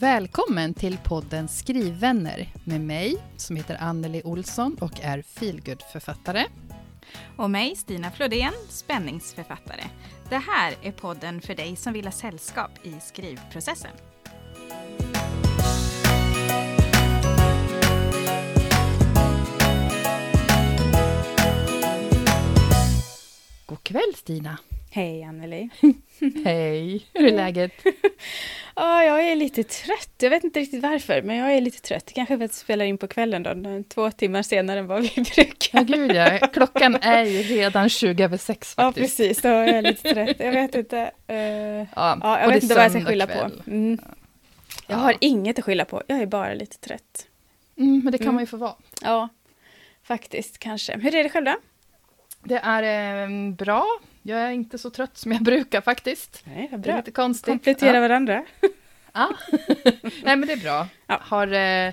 Välkommen till podden Skrivvänner med mig som heter Anneli Olsson och är feelgood-författare. Och mig, Stina Flodén, spänningsförfattare. Det här är podden för dig som vill ha sällskap i skrivprocessen. God kväll Stina! Hej Anneli! Hej! Hur är läget? Ja, jag är lite trött. Jag vet inte riktigt varför, men jag är lite trött. Kanske för att vi spelar in på kvällen då, två timmar senare än vad vi brukar. Ja, gud ja. Klockan är ju redan 20 över sex Ja, precis. Då är jag lite trött. Jag vet inte. Uh, ja, ja, jag vet inte vad jag ska skylla på. Mm. Jag har inget att skylla på. Jag är bara lite trött. Mm, men det kan mm. man ju få vara. Ja, faktiskt kanske. Hur är det själv då? Det är eh, bra. Jag är inte så trött som jag brukar faktiskt. Nej, vad bra. Det är lite konstigt. Komplettera ja. varandra. ja, nej men det är bra. Ja. Har, eh,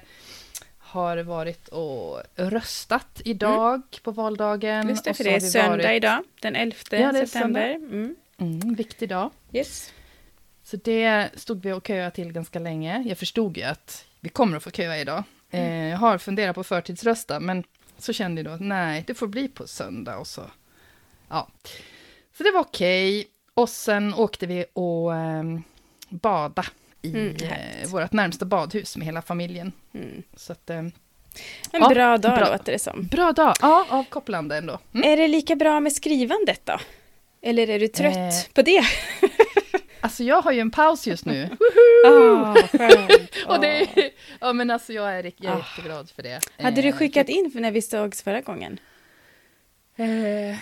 har varit och röstat idag mm. på valdagen. Just det, för det är söndag varit... idag, den 11 ja, september. Mm. Mm, viktig dag. Yes. Så det stod vi och köade till ganska länge. Jag förstod ju att vi kommer att få köa idag. Mm. Eh, jag har funderat på förtidsrösta, men så kände jag då att nej, det får bli på söndag och så. Ja. Så det var okej. Okay. Och sen åkte vi och eh, bada i mm, eh, vårt närmsta badhus med hela familjen. Mm. Så att, eh, en ja, bra dag bra, låter det som. Bra dag, ja, avkopplande ändå. Mm. Är det lika bra med skrivandet då? Eller är du trött eh, på det? alltså jag har ju en paus just nu. oh, och det, ja men alltså jag är, jag är ah. jätteglad för det. Hade du eh, skickat in för när vi sågs förra gången? Eh,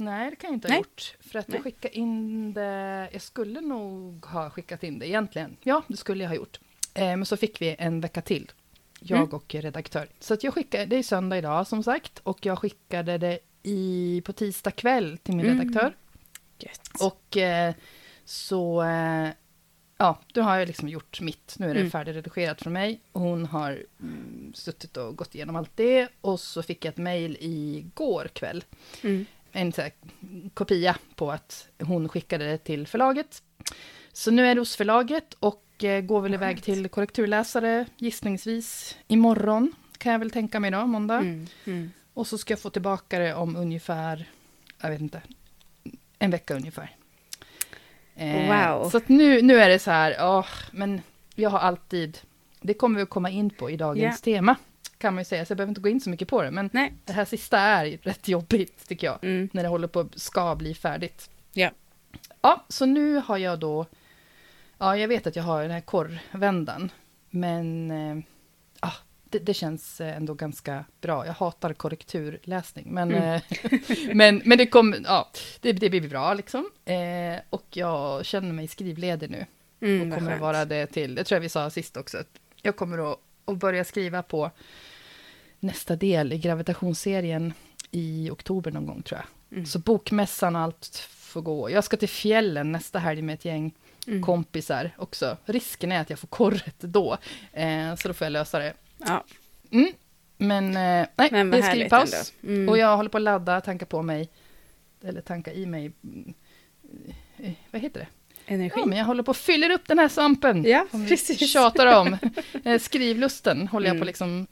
Nej, det kan jag inte ha Nej. gjort. För att Nej. jag skickade in det... Jag skulle nog ha skickat in det egentligen. Ja, det skulle jag ha gjort. Eh, men så fick vi en vecka till, jag mm. och redaktör. Så att jag skickade, det är söndag idag som sagt, och jag skickade det i, på tisdag kväll till min mm. redaktör. Gött. Och eh, så... Eh, ja, då har jag liksom gjort mitt. Nu är det mm. färdigredigerat från mig. Hon har mm, suttit och gått igenom allt det. Och så fick jag ett mejl igår kväll. Mm en så här, kopia på att hon skickade det till förlaget. Så nu är det hos förlaget och eh, går väl iväg till korrekturläsare gissningsvis imorgon, kan jag väl tänka mig då, måndag. Mm, mm. Och så ska jag få tillbaka det om ungefär, jag vet inte, en vecka ungefär. Eh, wow. Så nu, nu är det så här, oh, men jag har alltid, det kommer vi att komma in på i dagens yeah. tema kan man ju säga, så jag behöver inte gå in så mycket på det. Men Nej. det här sista är rätt jobbigt, tycker jag, mm. när det håller på att ska bli färdigt. Ja. Ja, så nu har jag då, ja, jag vet att jag har den här korrvändan, men eh, ah, det, det, känns ändå ganska bra. Jag hatar korrekturläsning, men, mm. eh, men, men det, kommer, ja, det, det blir bra liksom. Eh, och jag känner mig skrivledig nu. Mm, och kommer att vara det till, det tror jag vi sa sist också, att jag kommer att, att börja skriva på nästa del i gravitationsserien i oktober någon gång tror jag. Mm. Så bokmässan och allt får gå. Jag ska till fjällen nästa helg med ett gäng mm. kompisar också. Risken är att jag får korret då, eh, så då får jag lösa det. Ja. Mm. Men eh, nej, Men det är skrivpaus. Och jag håller på att ladda, tanka på mig, eller tanka i mig, mm, eh, vad heter det? Energi. Ja, men jag håller på att fylla upp den här svampen. Ja, precis. Tjatar om. Eh, skrivlusten håller jag på mm. liksom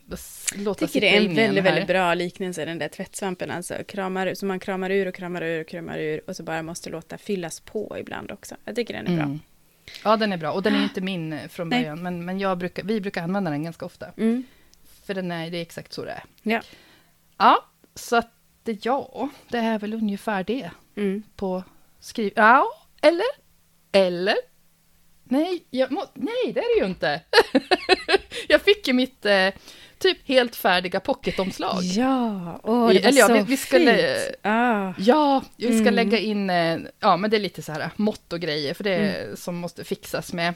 låta tycker det är en väldigt, väldigt bra liknelse, den där tvättsvampen. Alltså, kramar, som man kramar ur och kramar ur och kramar ur och så bara måste låta fyllas på ibland också. Jag tycker den är bra. Mm. Ja, den är bra. Och den är inte min eh, från början, men, men jag brukar, vi brukar använda den ganska ofta. Mm. För den är, det är exakt så det är. Ja. Ja, så att ja, det är väl ungefär det mm. på skriv... Ja, eller? Eller? Nej, jag må, nej, det är det ju inte. jag fick ju mitt eh, typ helt färdiga pocketomslag. Ja, åh, det var Eller, ja, så vi, vi skulle, fint. Ah. Ja, vi ska mm. lägga in, eh, ja men det är lite så här mått och grejer, för det är mm. som måste fixas med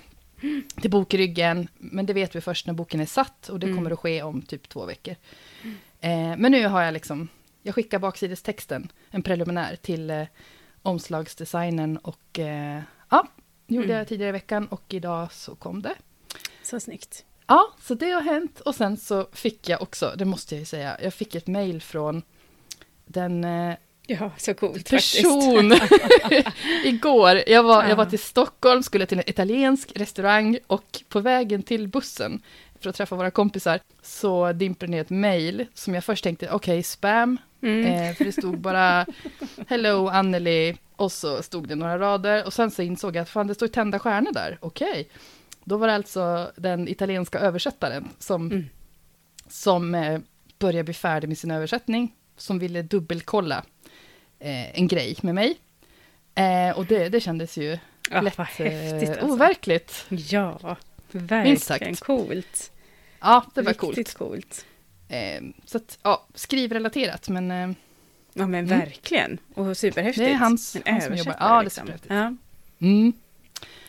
till bokryggen. Men det vet vi först när boken är satt och det mm. kommer att ske om typ två veckor. Eh, men nu har jag liksom, jag skickar baksidestexten, en preliminär, till eh, omslagsdesignen och eh, Ja, gjorde mm. jag tidigare i veckan och idag så kom det. Så snyggt. Ja, så det har hänt. Och sen så fick jag också, det måste jag ju säga, jag fick ett mejl från den eh, Ja, så coolt person. Igår, jag var, jag var till Stockholm, skulle till en italiensk restaurang och på vägen till bussen för att träffa våra kompisar så dimper ner ett mejl som jag först tänkte, okej, spam, Mm. eh, för det stod bara Hello Anneli och så stod det några rader och sen så insåg jag att fan det står tända stjärnor där, okej. Då var det alltså den italienska översättaren som, Mm. som eh, började bli färdig med sin översättning, som ville dubbelkolla eh, en grej med mig. Eh, och det, det kändes ju Ja, lätt vad häftigt eh, alltså. overkligt. Ja, Minst verkligen sagt. coolt. Ja, det var coolt. Riktigt coolt. Eh, så att, ja, skrivrelaterat, men eh, Ja men Mm. verkligen. Och superhäftigt. Det är hans- En han som jobbar. Ja, det är liksom. superhäftigt. Ja. mm.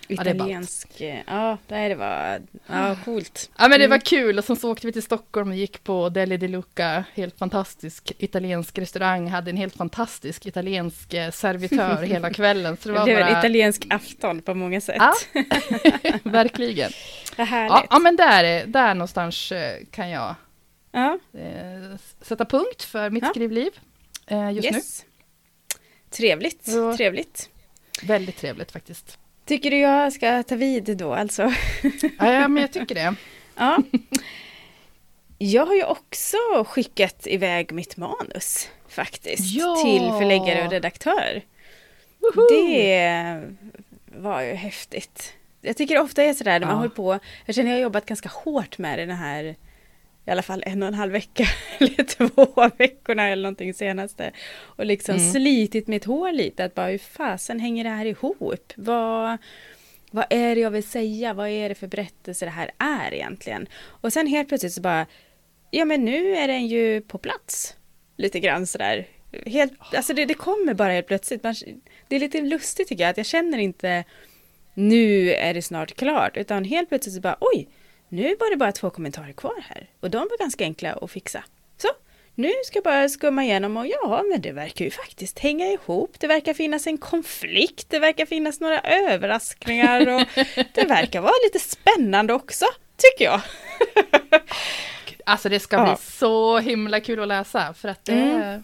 det. Italiensk. eh, Ja, nej, det var ja, coolt. Ja men det Mm. var kul och sen så åkte vi till Stockholm och gick på Deli de Luca, helt fantastisk italiensk restaurang, hade en helt fantastisk italiensk eh, servitör hela kvällen. Så det Det var blev en bara, italiensk afton på många sätt. Ja. verkligen. Vad härligt. Ja, ja men där, är- där någonstans eh, kan jag Ja, eh, sätta punkt för mitt Ja. skrivliv eh, just yes. Trevligt, Ja. trevligt. nu. Väldigt trevligt faktiskt. Tycker du jag ska ta vid då alltså? Ja, ja men jag tycker det. Ja. Jag har ju också skickat iväg mitt manus faktiskt Ja. till förläggare och redaktör. Woho! Det var ju häftigt. Jag tycker det ofta är sådär när man Ja. håller på, jag känner jag har jobbat ganska hårt med det den här i alla fall en och en halv vecka eller två veckorna eller någonting senaste. Och liksom Mm. slitit mitt hår lite, att bara hur fasen hänger det här ihop? Vad, vad är det jag vill säga? Vad är det för berättelse det här är egentligen? Och sen helt plötsligt så bara, ja men nu är den ju på plats. Lite grann sådär. Helt, alltså det, det kommer bara helt plötsligt. Man, det är lite lustigt tycker jag, att jag känner inte nu är det snart klart, utan helt plötsligt så bara oj, nu var det bara två kommentarer kvar här. Och de var ganska enkla att fixa. Så, nu ska jag bara skumma igenom och ja, men det verkar ju faktiskt hänga ihop. Det verkar finnas en konflikt, det verkar finnas några överraskningar och det verkar vara lite spännande också, tycker jag. Alltså det ska Ja. bli så himla kul att läsa för att det, Mm.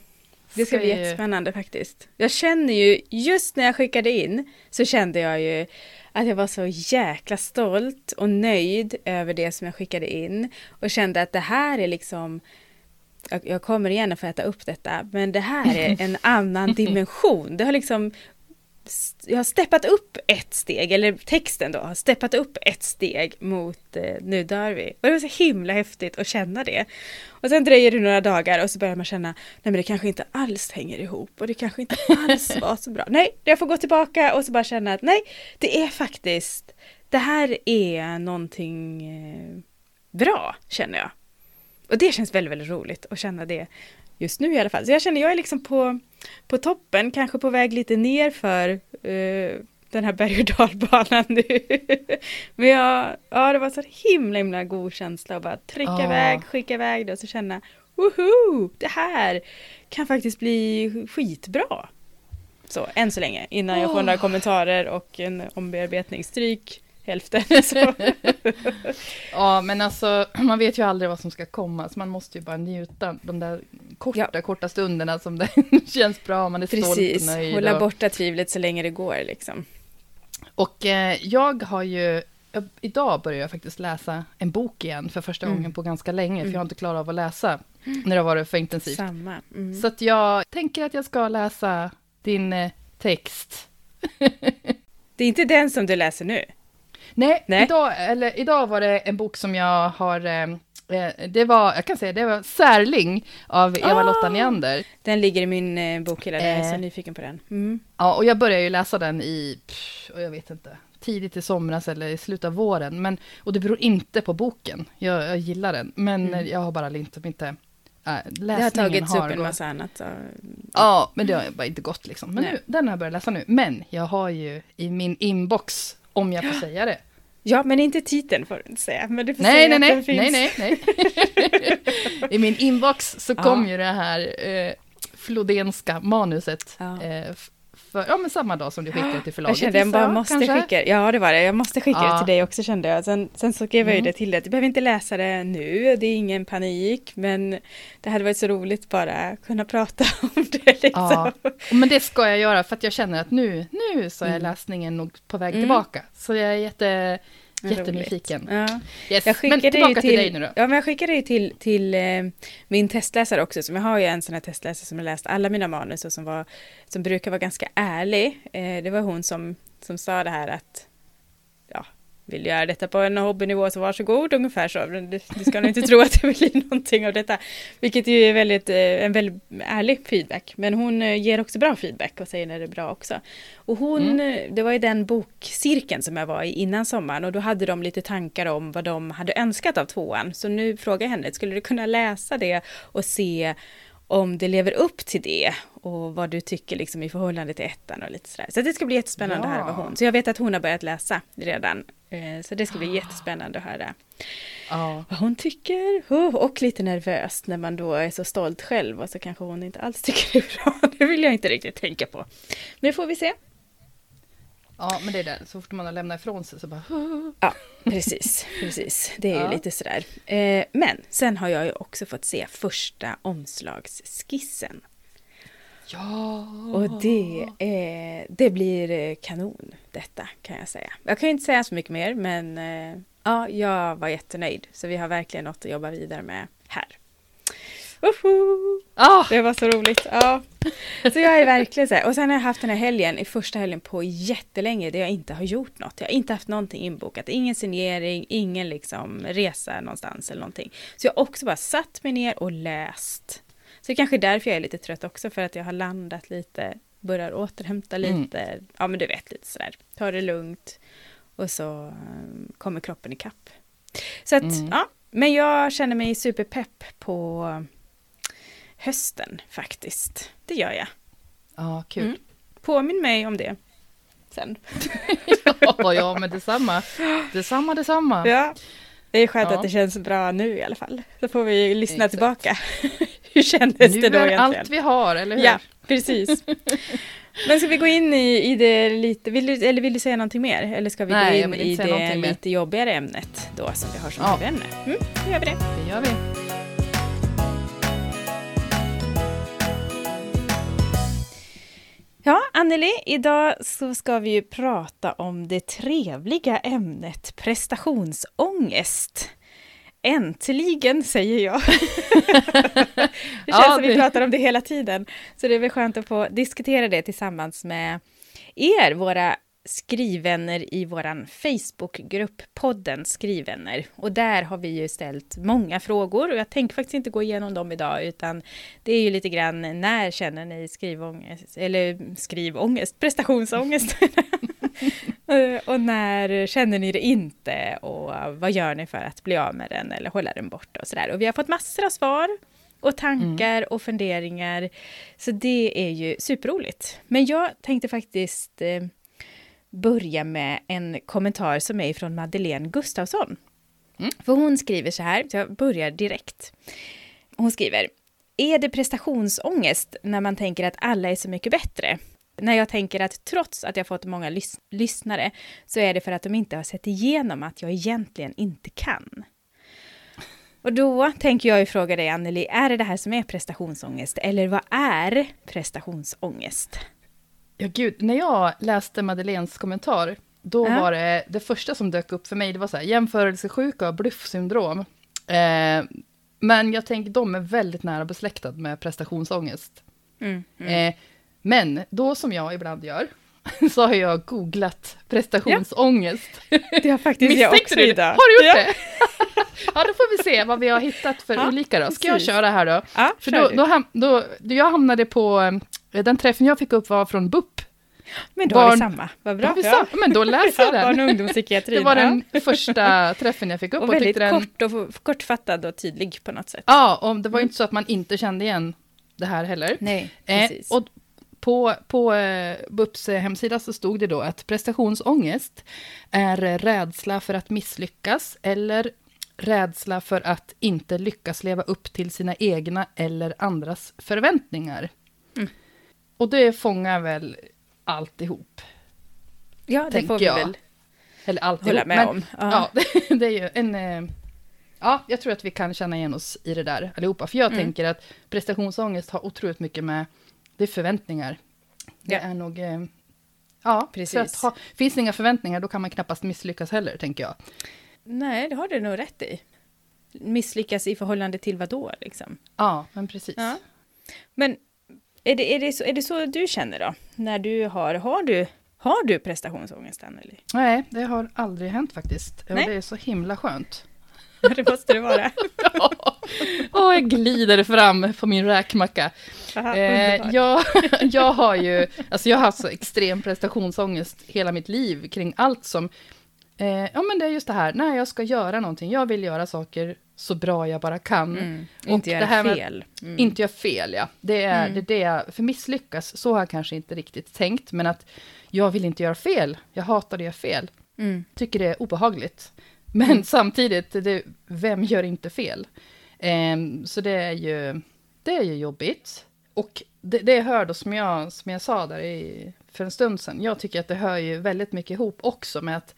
Det ska bli jättespännande faktiskt. Jag känner ju, just när jag skickade in, så kände jag ju att jag var så jäkla stolt och nöjd över det som jag skickade in. Och kände att det här är liksom, jag, jag kommer igen och får äta upp detta, men det här är en annan dimension. Det har liksom, jag har steppat upp ett steg, eller texten då, har steppat upp ett steg mot eh, Nu dör vi. Och det var så himla häftigt att känna det. Och sen dröjer det några dagar och så börjar man känna, nej men det kanske inte alls hänger ihop och det kanske inte alls var så bra. Nej, jag får gå tillbaka och så bara känna att nej, det är faktiskt, det här är någonting eh, bra, känner jag. Och det känns väldigt, väldigt roligt att känna det just nu i alla fall. Så jag känner, jag är liksom på, på toppen, kanske på väg lite ner för eh, den här berg och dalbanan nu. Men jag, ja, det var så himla, himla god känsla att bara trycka Ja. iväg, skicka iväg det och så känna, woho, det här kan faktiskt bli skitbra. Så, än så länge, innan jag får Åh. några kommentarer och en ombearbetning. Stryk hälften. Ja, men alltså, man vet ju aldrig vad som ska komma, så man måste ju bara njuta de där korta, korta stunderna som det känns bra, man är stolt Precis, och nöjd. hålla och, borta tvivlet så länge det går liksom. och eh, jag har ju, jag- idag börjar jag faktiskt läsa en bok igen för första Mm. gången på ganska länge, för Mm. jag har inte klarat av att läsa när det har varit för intensivt. Samma. Mm. Så att jag tänker att jag ska läsa din eh, text. Det är inte den som du läser nu? Nej, Nej. Idag, eller, idag var det en bok som jag har... Eh, eh, det var, jag kan säga, det var Särling av Eva-Lotta Ah! Neander. Den ligger i min eh, bokhylla, jag är så Eh. nyfiken på den. Mm. Ja, och jag började ju läsa den i, pff, och jag vet inte, tidigt i somras eller i slutet av våren. Men, och det beror inte på boken, jag, jag gillar den. Men Mm. jag har bara liksom inte, äh, Det läsningen har tagits upp en massa annat. Ja, men det har bara inte gått liksom. Men Nej. nu, den har jag börjat läsa nu. Men jag har ju i min inbox, om jag får säga det. Ja, men inte titeln får du inte säga. Men du får Nej, säga nej, att nej, den finns. nej, nej, nej. I min inbox så Ja. kom ju det här eh, flodenska manuset. Ja. Eh, för, ja men samma dag som du skickade till förlaget. Jag kände jag bara måste kanske? skicka Ja det var det, jag måste skicka Ja. det till dig också kände jag. Sen, sen så skrev jag ju Mm. det till dig, du behöver inte läsa det nu, det är ingen panik, men det hade varit så roligt bara kunna prata om det liksom. Ja, men det ska jag göra för att jag känner att nu, nu så är Mm. läsningen nog på väg Mm. tillbaka. Så jag är jätte, jättenyfiken. Ja. Yes. Jag Men skickade tillbaka ju till, till, dig nu då. Ja, men jag skickade ju till, till eh, min testläsare också, som jag har ju en sån här testläsare som har läst alla mina manus och som, var, som brukar vara ganska ärlig. Eh, det var hon som, som sa det här att vill du göra detta på en hobbynivå så varsågod ungefär så. Du, du ska nog inte tro att det blir någonting av detta. Vilket ju är väldigt, eh, en väldigt ärlig feedback. Men hon eh, ger också bra feedback och säger när det är bra också. Och hon, Mm. eh, det var ju den bokcirkeln som jag var i innan sommaren och då hade de lite tankar om vad de hade önskat av tvåan. Så nu frågar jag henne, skulle du kunna läsa det och se om det lever upp till det och vad du tycker liksom i förhållande till ettan och lite sådär. Så det ska bli jättespännande att höra vad Ja. hon. Så jag vet att hon har börjat läsa redan. Eh, Så det ska bli jättespännande att höra Ja. vad hon tycker. Oh, Och lite nervöst när man då är så stolt själv och så kanske hon inte alls tycker det är bra. Det vill jag inte riktigt tänka på. Men det får vi se. Ja, men det är det. Så fort man har lämnat ifrån sig så bara... Ja, precis. precis. Det är ju Ja. lite sådär. Eh, Men sen har jag ju också fått se första omslagsskissen. Ja! Och det, är, det blir eh, kanon detta kan jag säga. Jag kan ju inte säga så mycket mer men eh, ja, jag var jättenöjd. Så vi har verkligen något att jobba vidare med här. Woho! Ah, Det var så roligt. Ja. Så jag är verkligen så här. Och sen har jag haft den här helgen, i första helgen på jättelänge, där jag inte har gjort något. Jag har inte haft någonting inbokat. Ingen signering, ingen liksom resa någonstans eller någonting. Så jag har också bara satt mig ner och läst. Så det är kanske är därför jag är lite trött också, för att jag har landat lite, börjar återhämta Mm. lite. Ja, men du vet, lite sådär. Ta det lugnt. Och så um, kommer kroppen ikapp. Så att, Mm. ja. Men jag känner mig superpepp på hösten faktiskt. Det gör jag. ja, kul. Mm. Påminn mig om det sen. Ja, ja, men detsamma. Detsamma, detsamma. Ja. Det är skönt Ja. att det känns bra nu i alla fall. Så får vi lyssna Exakt. tillbaka. Hur kändes Nu det då är egentligen? allt vi har, eller hur? Ja, precis. Men ska vi gå in i, i det lite, vill du, eller vill du säga någonting mer? Eller ska vi Nej, gå in i det någonting mer. lite jobbigare ämnet då som vi har som Ja. huvudämne? Mm, då gör vi det. Det gör vi. Ja, Anneli, idag så ska vi ju prata om det trevliga ämnet prestationsångest. Äntligen, säger jag. det känns Ja, som vi pratar om det hela tiden. Så det är väl skönt att få diskutera det tillsammans med er, våra skrivvänner i våran Facebookgrupp, podden Skrivvänner. Och där har vi ju ställt många frågor och jag tänker faktiskt inte gå igenom dem idag, utan det är ju lite grann när känner ni skrivångest, eller skrivångest, prestationsångest? Eh, och när känner ni det inte och vad gör ni för att bli av med den eller hålla den borta och sådär. Och vi har fått massor av svar och tankar och funderingar. Så det är ju superroligt. Men jag tänkte faktiskt eh, börja med en kommentar som är från Madeleine Gustafsson. Mm. För hon skriver så här, så jag börjar direkt. Hon skriver, är det prestationsångest när man tänker att alla är så mycket bättre? När jag tänker att trots att jag fått många lys- lyssnare så är det för att de inte har sett igenom att jag egentligen inte kan. Och då tänker jag ju fråga dig Anneli, är det det här som är prestationsångest? Eller vad är prestationsångest? Ja, gud. När jag läste Madeleines kommentar, då Ja. var det det första som dök upp för mig, det var så här, jämförelsesjuka och bluffsyndrom. Eh, men jag tänker, de är väldigt nära besläktad med prestationsångest. Mm, mm. Eh, men då som jag ibland gör, så har jag googlat prestationsångest. Det har faktiskt jag också du idag. Har du gjort ja. det? ja, då får vi se vad vi har hittat för Ja, olika då. Ska jag precis. köra här då? Ja, För då, då, ham- då, då jag hamnade på, eh, den träffen jag fick upp var från BUP. Men då har vi barn- samma, vad bra. vi samma, men då läser jag Ja, barn den. och ungdomspsykiatrin. Det var ja. den första träffen jag fick upp Och och, väldigt den... kort och kortfattad och tydlig på något sätt. Ja, och det var ju inte så att man inte kände igen det här heller. Nej, Eh, precis. och på, på eh, BUPs eh, hemsida så stod det då att prestationsångest är eh, rädsla för att misslyckas eller rädsla för att inte lyckas leva upp till sina egna eller andras förväntningar. Mm. Och det fångar väl alltihop. Ja, det får vi jag. väl Eller alltihop. hålla med men, om. Ja, det är ju en... eh, Ja, jag tror att vi kan känna igen oss i det där allihopa. För jag Mm. tänker att prestationsångest har otroligt mycket med... Det är förväntningar. Det Ja. är nog... eh, Ja, Precis. ha, finns det inga förväntningar då kan man knappast misslyckas heller, tänker jag. Nej, det har du nog rätt i. Misslyckas i förhållande till vad då, liksom? Ja, men precis. Ja. Men är det, är, det så, är det så du känner då? När du har, har du, har du prestationsångest, Anneli? Nej, det har aldrig hänt faktiskt. Och Nej. det är så himla skönt. Ja, det måste det vara. Åh, jag glider fram på min räkmacka. Aha, Eh, jag, jag har ju, alltså jag har haft så extrem prestationsångest hela mitt liv kring allt som, eh, ja men det är just det här, när jag ska göra någonting, jag vill göra saker så bra jag bara kan. Mm, Och inte göra fel. Mm. Inte göra fel, ja. Det är, Mm. det är det jag, för misslyckas, så har jag kanske inte riktigt tänkt, men att jag vill inte göra fel, jag hatar att göra fel, Mm. tycker det är obehagligt. Men samtidigt, det, vem gör inte fel? Ehm, så det är ju, det är ju jobbigt. Och det, det hör då, som jag, som jag sa där i, för en stund sedan, jag tycker att det hör ju väldigt mycket ihop också med att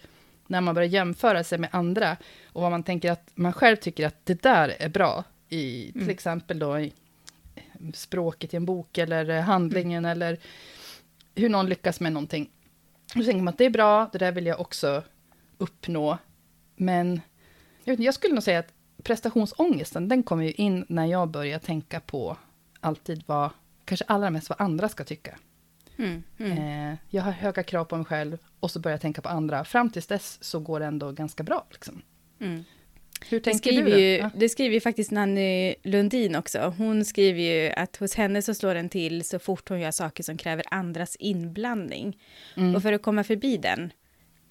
när man börjar jämföra sig med andra och vad man tänker att man själv tycker att det där är bra i till Mm. exempel då i språket i en bok eller handlingen eller hur någon lyckas med någonting. Då tänker man att det är bra, det där vill jag också uppnå. Men jag, inte, jag skulle nog säga att prestationsångesten, den kommer ju in när jag börjar tänka på alltid vad, kanske allra mest vad andra ska tycka. Mm. Mm. Eh, jag har höga krav på mig själv och så börjar jag tänka på andra. Fram tills dess så går det ändå ganska bra. Liksom. Mm. Hur Det tänker du? skriver, då? ju, Ja. det skriver ju faktiskt Nanny Lundin också. Hon skriver ju att hos henne så slår den till så fort hon gör saker som kräver andras inblandning. Mm. Och för att komma förbi den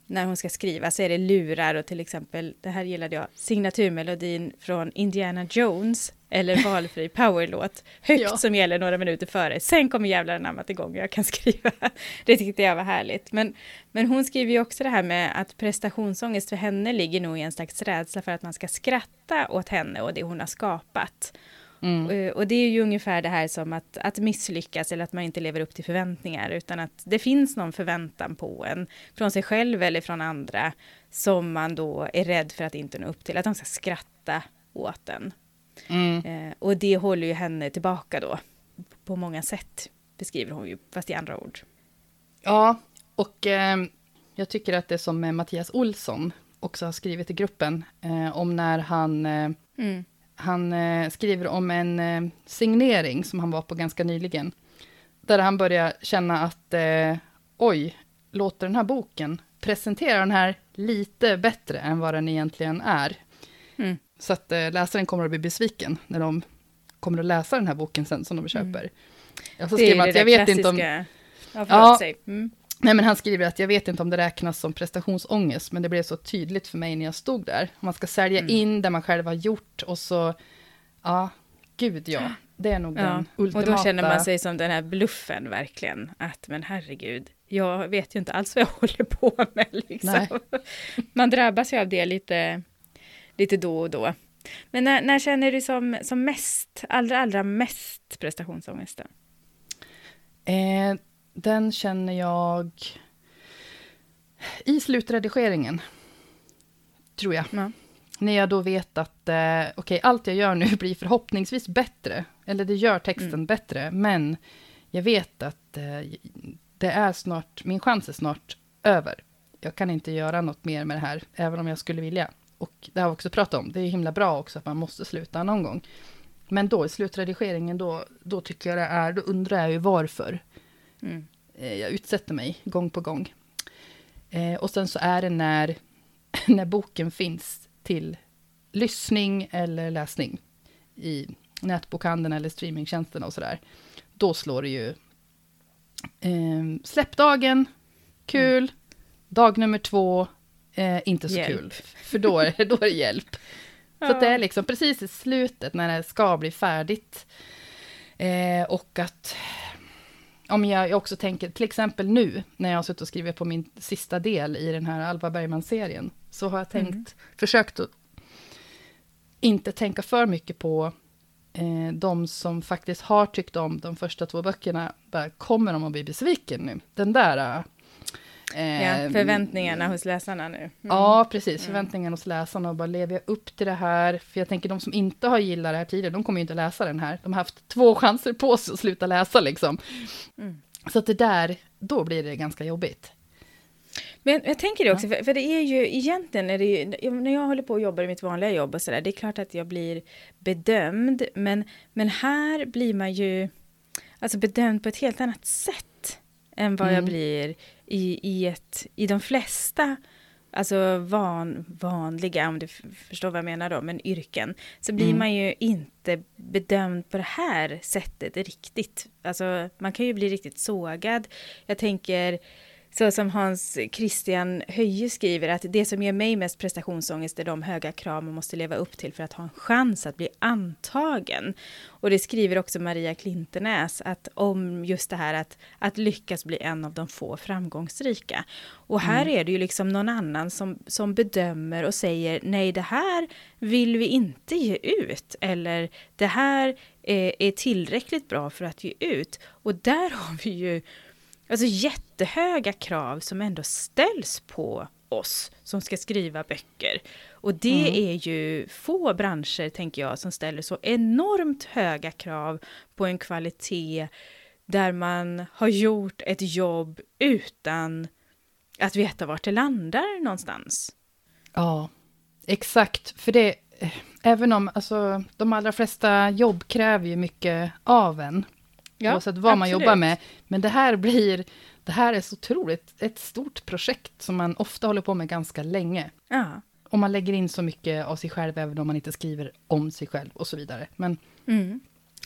när hon ska skriva så är det lurar och till exempel, det här gillade jag, signaturmelodin från Indiana Jones eller valfri powerlåt högt Ja. som gäller några minuter före. Sen kommer jävlar anammat igång och jag kan skriva. Det tyckte jag var härligt. Men, men hon skriver ju också det här med att prestationsångest för henne ligger nog i en slags rädsla för att man ska skratta åt henne och det hon har skapat. Mm. Eh, Och det är ju ungefär det här som att, att misslyckas eller att man inte lever upp till förväntningar, utan att det finns någon förväntan på en, från sig själv eller från andra, som man då är rädd för att inte nå upp till, att de ska skratta åt en. Mm. Eh, och det håller ju henne tillbaka då, på många sätt, beskriver hon ju, fast i andra ord. Ja, och eh, jag tycker att det som Mattias Olsson också har skrivit i gruppen, eh, om när han, eh, Mm. Han eh, skriver om en eh, signering som han var på ganska nyligen, där han börjar känna att eh, oj, låter den här boken presentera den här lite bättre än vad den egentligen är. Mm. Så att eh, läsaren kommer att bli besviken när de kommer att läsa den här boken sen som de köper. Mm. Ja, så skriver att jag vet inte om... klassiska... Ja, Ja. Mm. Nej, men han skriver att jag vet inte om det räknas som prestationsångest, men det blev så tydligt för mig när jag stod där. Man ska sälja Mm. in det man själv har gjort och så, ja, gud ja, det är nog Ja, den och ultimata... då känner man sig som den här bluffen verkligen, att men herregud, jag vet ju inte alls vad jag håller på med liksom. Man drabbas ju av det lite, lite då och då. Men när, när känner du som, som mest, allra, allra mest prestationsångest? Eh, den känner jag i slutredigeringen, tror jag. Ja. När jag då vet att eh, okej, allt jag gör nu blir förhoppningsvis bättre, eller det gör texten Mm. bättre, men jag vet att eh, det är snart, min chans är snart över. Jag kan inte göra något mer med det här, även om jag skulle vilja. Och det har vi också pratat om, det är himla bra också att man måste sluta någon gång. Men då i slutredigeringen, då, då tycker jag det är, då undrar jag ju varför. Mm. Eh, jag utsätter mig gång på gång. Eh, och sen så är det när, när boken finns till lyssning eller läsning i nätbokhandeln eller streamingtjänsterna och sådär. Då slår det ju eh, släppdagen, kul, dag nummer två, eh, inte så Hjälp. kul. För då är, då är det hjälp. Så att det är liksom precis i slutet när det ska bli färdigt. Eh, och att om jag också tänker, till exempel nu, när jag har suttit och skrivit på min sista del i den här Alva Bergman-serien, så har jag tänkt, Mm. försökt att inte tänka för mycket på eh, de som faktiskt har tyckt om de första två böckerna, bara, kommer de att bli besviken nu? Den där... Ja, förväntningarna hos läsarna nu. Mm. Ja, precis. Förväntningarna hos läsarna och bara lever jag upp till det här? För jag tänker de som inte har gillat det här tidigare, de kommer ju inte läsa den här. De har haft två chanser på sig att sluta läsa liksom. Mm. Så att det där, då blir det ganska jobbigt. Men jag tänker det också, ja. för, för, det är ju egentligen, är det ju, när jag håller på och jobbar i mitt vanliga jobb och sådär, det är klart att jag blir bedömd, men, men här blir man ju alltså bedömd på ett helt annat sätt än vad mm. jag blir i, i, ett, i de flesta alltså van, vanliga, om du förstår vad jag menar då, men yrken, så blir mm. man ju inte bedömd på det här sättet riktigt. Alltså man kan ju bli riktigt sågad. Jag tänker så som Hans Christian Höje skriver att det som ger mig mest prestationsångest är de höga krav man måste leva upp till för att ha en chans att bli antagen. Och det skriver också Maria Klintenäs att om just det här att, att lyckas bli en av de få framgångsrika. Och här mm. är det ju liksom någon annan som, som bedömer och säger nej det här vill vi inte ge ut eller det här är, är tillräckligt bra för att ge ut. Och där har vi ju Alltså jättehöga krav som ändå ställs på oss som ska skriva böcker. Och det mm. är ju få branscher, tänker jag, som ställer så enormt höga krav på en kvalitet där man har gjort ett jobb utan att veta vart det landar någonstans. Ja, exakt. För det, även om alltså, de allra flesta jobb kräver ju mycket av en, Ja, oavsett vad absolut. man jobbar med. Men det här blir, det här är så otroligt, ett stort projekt som man ofta håller på med ganska länge. Ja. Och man lägger in så mycket av sig själv, även om man inte skriver om sig själv och så vidare. Men mm.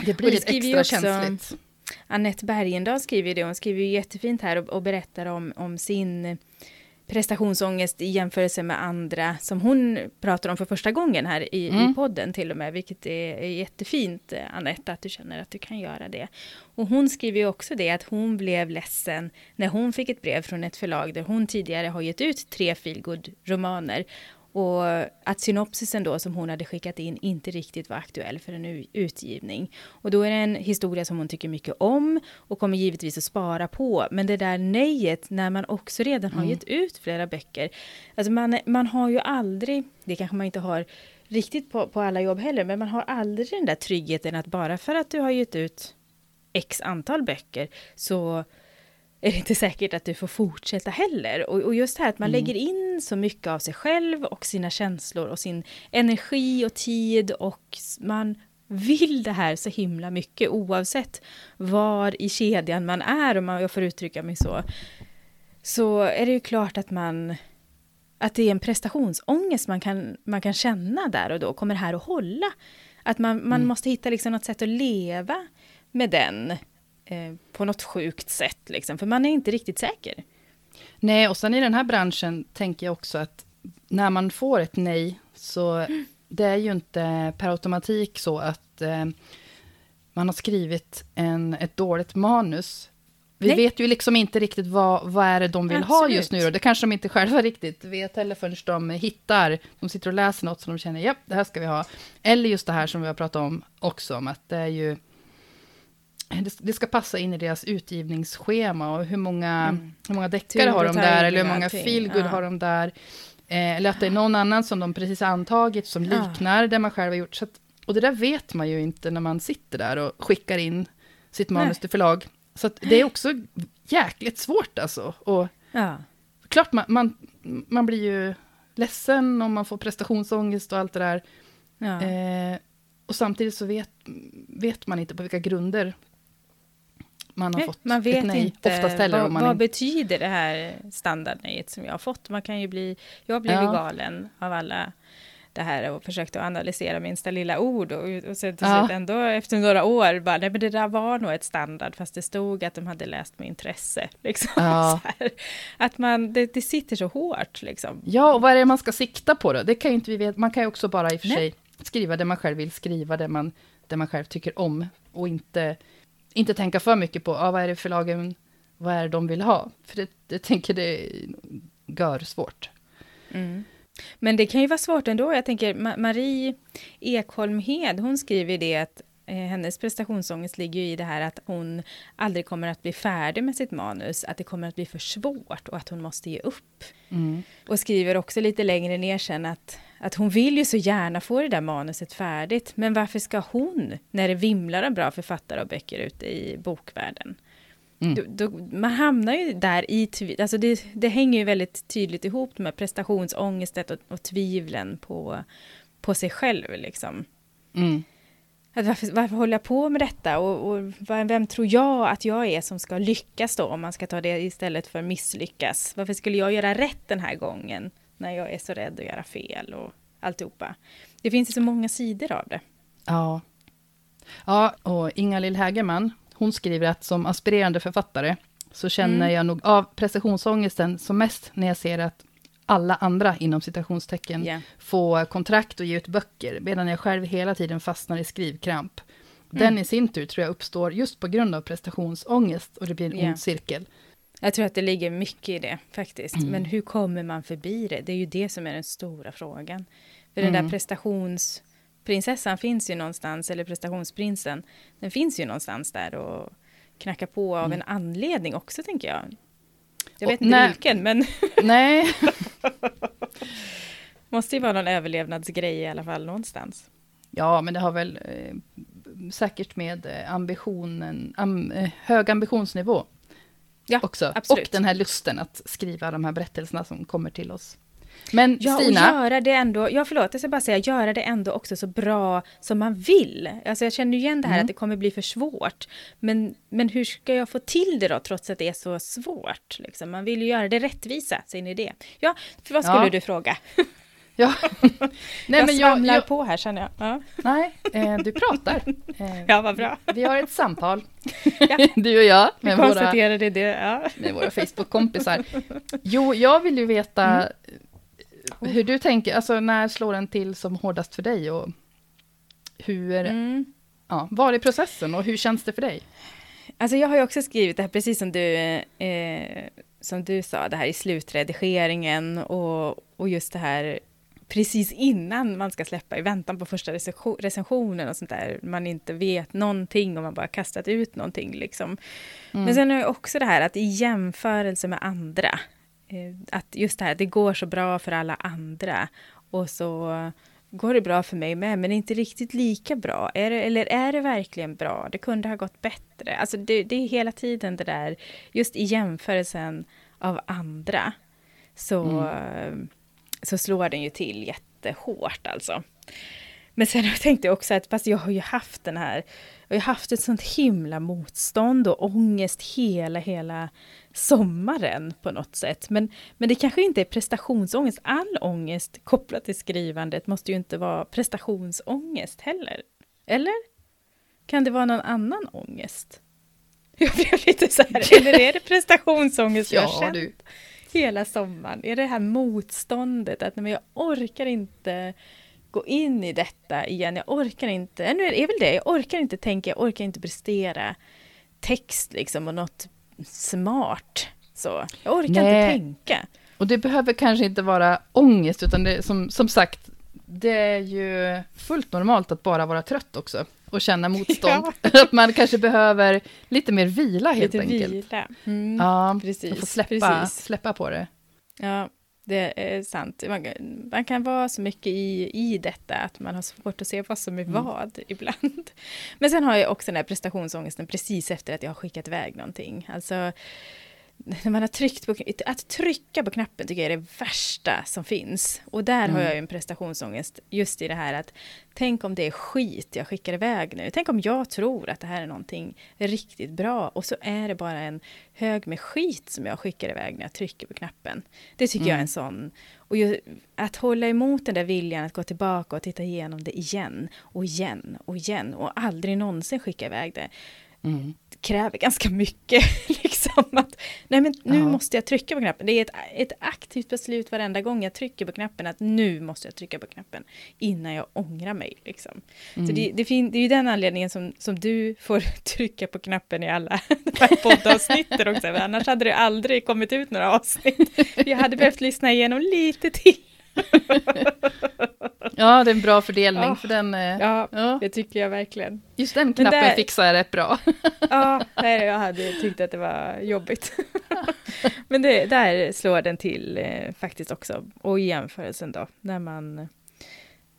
det blir det extra också, känsligt. Annette Bergendahl skriver det, hon skriver ju jättefint här och, och berättar om, om sin prestationsångest i jämförelse med andra som hon pratar om för första gången här i, mm. i podden till och med, vilket är, är jättefint eh, Anette att du känner att du kan göra det. Och hon skriver ju också det att hon blev ledsen när hon fick ett brev från ett förlag där hon tidigare har gett ut tre feelgood romaner och att synopsisen då som hon hade skickat in inte riktigt var aktuell för en utgivning. Och då är det en historia som hon tycker mycket om och kommer givetvis att spara på. Men det där nejet när man också redan har mm. gett ut flera böcker. Alltså man, man har ju aldrig, det kanske man inte har riktigt på, på alla jobb heller, men man har aldrig den där tryggheten att bara för att du har gett ut x antal böcker så är det inte säkert att du får fortsätta heller. Och, och just det här att man mm. lägger in så mycket av sig själv och sina känslor och sin energi och tid och man vill det här så himla mycket oavsett var i kedjan man är, om jag får uttrycka mig så. Så är det ju klart att man att det är en prestationsångest man kan, man kan känna där och då, kommer här att hålla? Att man, man mm. måste hitta liksom något sätt att leva med den Eh, på något sjukt sätt, liksom, för man är inte riktigt säker. Nej, och sen i den här branschen tänker jag också att när man får ett nej, så mm. det är ju inte per automatik så att eh, man har skrivit en, ett dåligt manus. Vi nej. vet ju liksom inte riktigt vad, vad är det de vill Absolut. ha just nu. Då. Det kanske de inte själva riktigt vet heller förrän de hittar, de sitter och läser något som de känner, ja, det här ska vi ha. Eller just det här som vi har pratat om också, om att det är ju det ska passa in i deras utgivningsschema och hur många, mm. hur många deckare har de där, eller hur många feelgood ja. har de där. Eh, eller att det är någon annan som de precis antagit som liknar ja. det man själv har gjort. Så att, och det där vet man ju inte när man sitter där och skickar in sitt manus Nej. till förlag. Så det är också jäkligt svårt alltså. Och ja. Klart man, man, man blir ju ledsen om man får prestationsångest och allt det där. Ja. Eh, och samtidigt så vet, vet man inte på vilka grunder man har nej, fått man vet ett nej. Inte Oftast heller vad, man vad betyder det här standardnejet som jag har fått. Man kan ju bli, jag blev ja. galen av alla det här och försökte analysera minsta lilla ord och, och sen till ja. ändå efter några år bara, nej men det där var nog ett standard fast det stod att de hade läst med intresse. Liksom. Ja. att man, det, det, sitter så hårt liksom. Ja, och vad är det man ska sikta på då? Det kan ju inte vi veta, man kan ju också bara i och för nej. sig skriva det man själv vill skriva, det man, det man själv tycker om och inte inte tänka för mycket på ah, vad är det förlagen, vad är det de vill ha? För det, det tänker det gör svårt. Mm. Men det kan ju vara svårt ändå. Jag tänker Marie Ekholm Hed, hon skriver det att eh, hennes prestationsångest ligger ju i det här att hon aldrig kommer att bli färdig med sitt manus, att det kommer att bli för svårt och att hon måste ge upp. Mm. Och skriver också lite längre ner sen att, att hon vill ju så gärna få det där manuset färdigt, men varför ska hon, när det vimlar av bra författare och böcker ute i bokvärlden? Mm. Då, då, man hamnar ju där i, alltså det, det hänger ju väldigt tydligt ihop med prestationsångestet och, och tvivlen på, på sig själv liksom. Mm. Att varför, varför håller jag på med detta och, och vem tror jag att jag är som ska lyckas då om man ska ta det istället för misslyckas? Varför skulle jag göra rätt den här gången när jag är så rädd att göra fel och alltihopa? Det finns ju så många sidor av det. Ja. Ja, och Inga-Lill Hägerman, hon skriver att som aspirerande författare så känner Mm. jag nog av prestationsångesten som mest när jag ser att alla andra inom citationstecken Ja. få kontrakt och ge ut böcker, medan jag själv hela tiden fastnar i skrivkramp. Den Mm. i sin tur tror jag uppstår just på grund av prestationsångest och det blir en Ja. ond cirkel. Jag tror att det ligger mycket i det faktiskt. Mm. Men hur kommer man förbi det? Det är ju det som är den stora frågan. För den där Mm. prestationsprinsessan finns ju någonstans, eller prestationsprinsen, den finns ju någonstans där och knackar på av Mm. en anledning också, tänker jag. Jag Och vet inte när- vilken, men Nej, måste ju vara någon överlevnadsgrej i alla fall någonstans. ja, men det har väl eh, säkert med eh, ambitionen, am, eh, hög ambitionsnivå Ja, också. absolut. Och den här lusten att skriva de här berättelserna som kommer till oss. Men Ja, Stina, och göra det ändå, ja förlåt, jag ska bara säga, göra det ändå också så bra som man vill. Alltså jag känner igen det här Mm. att det kommer bli för svårt. Men, men hur ska jag få till det då, trots att det är så svårt? Liksom? Man vill ju göra det rättvisa, ni det? Ja, för vad skulle Ja. du fråga? ja. nej, jag men jag, jag, på här känner jag. Ja, nej eh, du pratar. Eh, ja vad bra. Vi har ett samtal, Ja. du och jag, Vi med våra, konstaterade det. Ja. med våra Facebook-kompisar. Jo, jag vill ju veta Mm. hur du tänker, alltså när slår den till som hårdast för dig och hur, Mm. ja, var är processen och hur känns det för dig? Alltså jag har ju också skrivit det här, precis som du, eh, som du sa, det här i slutredigeringen och, och just det här precis innan man ska släppa, i väntan på första recension, recensionen och sånt där, man inte vet någonting och man bara kastat ut någonting liksom. Mm. Men sen är det också det här att i jämförelse med andra, eh, att just det här, det går så bra för alla andra och så går det bra för mig med, men inte riktigt lika bra. Är det, eller är det verkligen bra? Det kunde ha gått bättre. Alltså det, det är hela tiden det där, just i jämförelsen av andra, så, eh, så slår den ju till jättehårt alltså. Men sen tänkte jag också att, fast jag har ju haft den här, jag har haft ett sånt himla motstånd och ångest hela, hela sommaren på något sätt. Men, men det kanske inte är prestationsångest. All ångest kopplat till skrivandet måste ju inte vara prestationsångest heller. Eller? Kan det vara någon annan ångest? Jag blev lite så här, eller är det prestationsångest jag har Ja, känt du. Hela sommaren? Är det här motståndet att men jag orkar inte gå in i detta igen. Jag orkar inte, nu är väl det, jag orkar inte tänka, jag orkar inte prestera text liksom och något smart. Så jag orkar Nej. inte tänka. Och det behöver kanske inte vara ångest, utan det, som, som sagt, det är ju fullt normalt att bara vara trött också och känna motstånd. att man kanske behöver lite mer vila helt Lite enkelt. vila. Mm. Ja, precis, och få släppa, precis. släppa på det. Ja, det är sant. Man, kan- man kan vara så mycket i, i detta att man har svårt att se vad som är Mm. vad ibland. Men sen har jag också den här prestationsångesten precis efter att jag har skickat iväg någonting. Alltså, när man har tryckt på, att trycka på knappen tycker jag är det värsta som finns. Och där har Mm. jag ju en prestationsångest just i det här att tänk om det är skit jag skickar iväg nu. Tänk om jag tror att det här är någonting riktigt bra och så är det bara en hög med skit som jag skickar iväg när jag trycker på knappen. Det tycker jag är Mm. en sån... Och ju, att hålla emot den där viljan att gå tillbaka och titta igenom det igen och igen och igen och aldrig någonsin skicka iväg det Mm. kräver ganska mycket. liksom att, nej men nu Ja. måste jag trycka på knappen. Det är ett, ett aktivt beslut varenda gång jag trycker på knappen att nu måste jag trycka på knappen innan jag ångrar mig. Liksom. Så Mm. det, det, fin, det är ju den anledningen som, som du får trycka på knappen i alla poddavsnitten också. Annars hade det aldrig kommit ut några avsnitt. Jag hade behövt lyssna igenom lite till. ja, det är en bra fördelning, Ja. för den, eh, Ja, ja, det tycker jag verkligen. just den knappen där- fixar jag rätt bra. Ja, nej, jag hade tyckt att det var jobbigt. Men det, där slår den till eh, faktiskt också. Och i jämförelsen då, när man,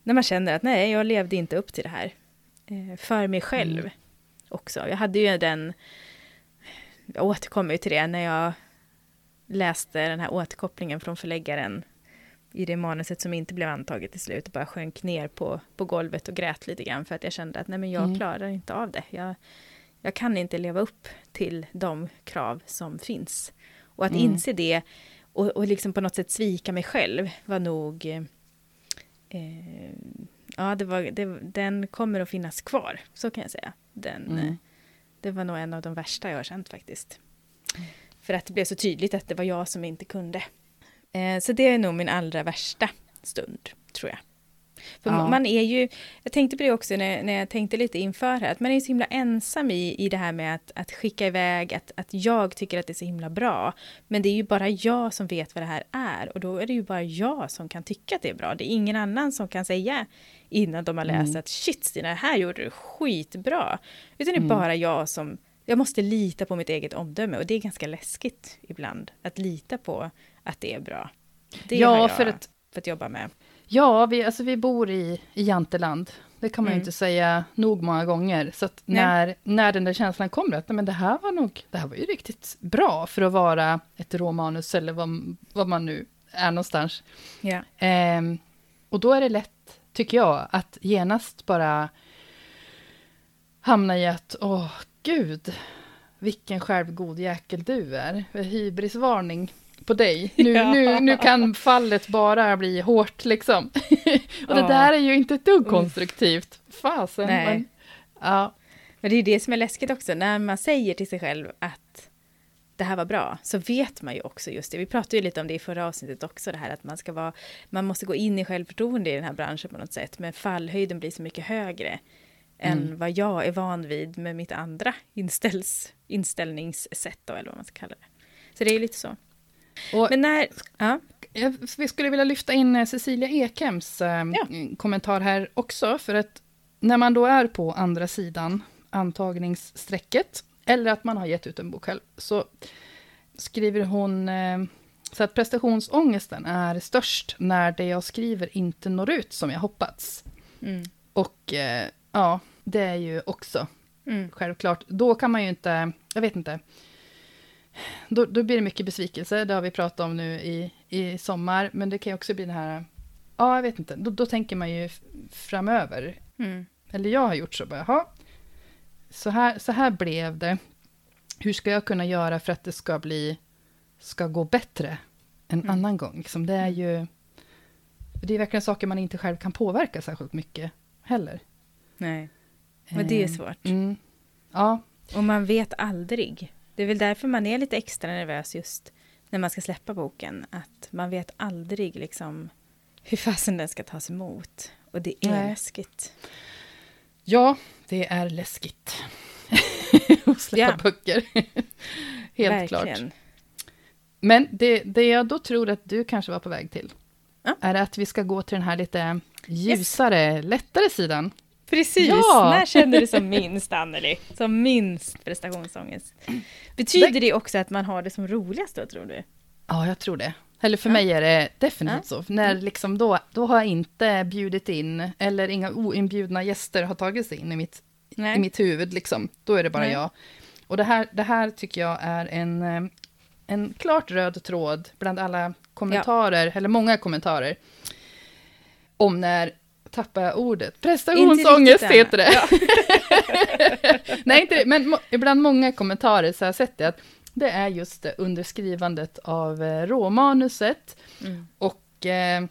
när man känner att nej, jag levde inte upp till det här. Eh, för mig själv Mm. också. Jag hade ju den, jag återkommer ju till det, när jag läste den här återkopplingen från förläggaren i det manuset som inte blev antaget till slut, bara sjönk ner på, på golvet och grät lite grann för att jag kände att nej men jag Mm. klarar inte av det. Jag, jag kan inte leva upp till de krav som finns. Och att Mm. inse det och, och liksom på något sätt svika mig själv var nog... Eh, eh, ja, det var, det, den kommer att finnas kvar, så kan jag säga. Den, Mm. eh, det var nog en av de värsta jag har känt faktiskt. För att det blev så tydligt att det var jag som inte kunde. Eh, så det är nog min allra värsta stund, tror jag. För Ja. man är ju, jag tänkte på det också när, när jag tänkte lite inför här, att man är så himla ensam i, i det här med att, att skicka iväg, att, att jag tycker att det är så himla bra. Men det är ju bara jag som vet vad det här är och då är det ju bara jag som kan tycka att det är bra. Det är ingen annan som kan säga innan de har läst Mm. att shit Stina, det här gjorde du skitbra. Utan det är Mm. bara jag som, jag måste lita på mitt eget omdöme och det är ganska läskigt ibland att lita på att det är bra. Det Ja, har jag för att- fått jobba med. Ja, vi, alltså vi bor i, i Janteland. Det kan man ju Mm. inte säga nog många gånger. Så Nej. när, när den där känslan kommer, att nej, men det här var nog, det här var ju riktigt bra för att vara ett råmanus eller vad, vad man nu är någonstans. Ja. Ehm, och då är det lätt, tycker jag, att genast bara hamna i att, åh gud, vilken självgod jäkel du är. Hybrisvarning på dig. Nu, Ja. nu, nu kan fallet bara bli hårt liksom. och det Ja. där är ju inte ett dugg konstruktivt. Fasen. Nej. Men, ja, Men det är det som är läskigt också, när man säger till sig själv att det här var bra, så vet man ju också just det. Vi pratade ju lite om det i förra avsnittet också, det här att man ska vara, man måste gå in i självförtroende i den här branschen på något sätt, men fallhöjden blir så mycket högre än Mm. vad jag är van vid med mitt andra inställs, inställningssätt då, eller vad man ska kalla det. Så det är ju lite så. Och Men när, ja, Jag vi skulle vilja lyfta in eh, Cecilia Ekhems eh, Ja. kommentar här också, för att när man då är på andra sidan antagningsstrecket, eller att man har gett ut en bok själv, så skriver hon eh, så att prestationsångesten är störst när det jag skriver inte når ut som jag hoppats. mm, Och ja, det är ju också mm, självklart. Då kan man ju inte, jag vet inte. Då, då blir det mycket besvikelse, det har vi pratat om nu i, i sommar. Men det kan ju också bli den här, ja jag vet inte, då, då tänker man ju framöver. mm, Eller jag har gjort så, bara, jaha, så här, så här blev det. Hur ska jag kunna göra för att det ska bli, ska gå bättre en Mm. annan gång? Liksom, det är ju, det är verkligen saker man inte själv kan påverka särskilt mycket heller. nej. Men det är Eh, svårt. Mm, ja, Och man vet aldrig. Det är väl därför man är lite extra nervös just när man ska släppa boken. Att man vet aldrig liksom hur fasen den ska tas emot. Och det är Nej. läskigt. Ja, det är läskigt. att släppa Ja. böcker. Helt klart. Verkligen. Men det, det jag då tror att du kanske var på väg till, Ja. är att vi ska gå till den här lite ljusare, lättare sidan. Precis, Ja. när känner du som minst Anneli? Som minst prestationsångest. Betyder Det- det också att man har det som roligast då tror du? Ja, jag tror det. Eller för Ja. mig är det definitivt Ja. så. När liksom då, då har jag inte bjudit in, eller inga oinbjudna gäster har tagit sig in i mitt, Nej. i mitt huvud. Liksom. Då är det bara Nej. jag. Och det här, det här tycker jag är en, en klart röd tråd bland alla kommentarer, eller många kommentarer, om när tappar jag ordet? Prestationsångest heter det. Nej, inte det, men ibland många kommentarer så har jag sett det, att det är just under skrivandet av eh, råmanuset. Mm. Och eh,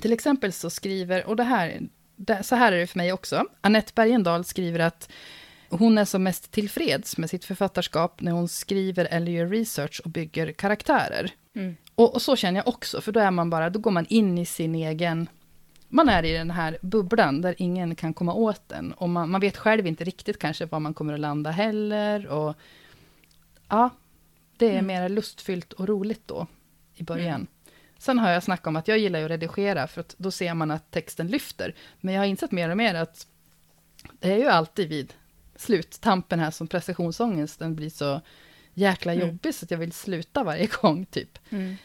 till exempel så skriver, och det här, det, så här är det för mig också, Annette Bergendahl skriver att hon är som mest tillfreds med sitt författarskap när hon skriver eller gör research och bygger karaktärer. Mm. Och, och så känner jag också, för då är man bara, då går man in i sin egen, man är i den här bubblan där ingen kan komma åt den. Och man, man vet själv inte riktigt kanske var man kommer att landa heller. Och ja, det är Mm. mer lustfyllt och roligt då i början. Mm. Sen har jag snackat om att jag gillar att redigera, för att då ser man att texten lyfter. Men jag har insett mer och mer att det är ju alltid vid sluttampen här som prestationsångesten blir så jäkla mm. jobbig, så att jag vill sluta varje gång, typ. Mm.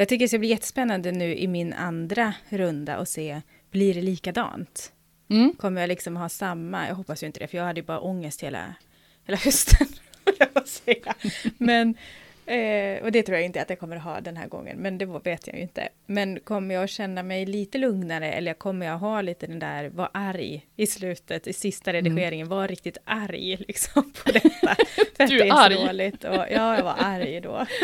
Jag tycker det ska bli jättespännande nu i min andra runda och se, blir det likadant? Mm. Kommer jag liksom ha samma, jag hoppas ju inte det, för jag hade ju bara ångest hela, hela hösten. Men Eh, och det tror jag inte att jag kommer att ha den här gången, men det vet jag ju inte. Men kommer jag känna mig lite lugnare eller kommer jag ha lite den där, var arg i slutet, i sista mm. redigeringen, mm. var riktigt arg liksom på detta. För du är arg? Dåligt och, ja, jag var arg då.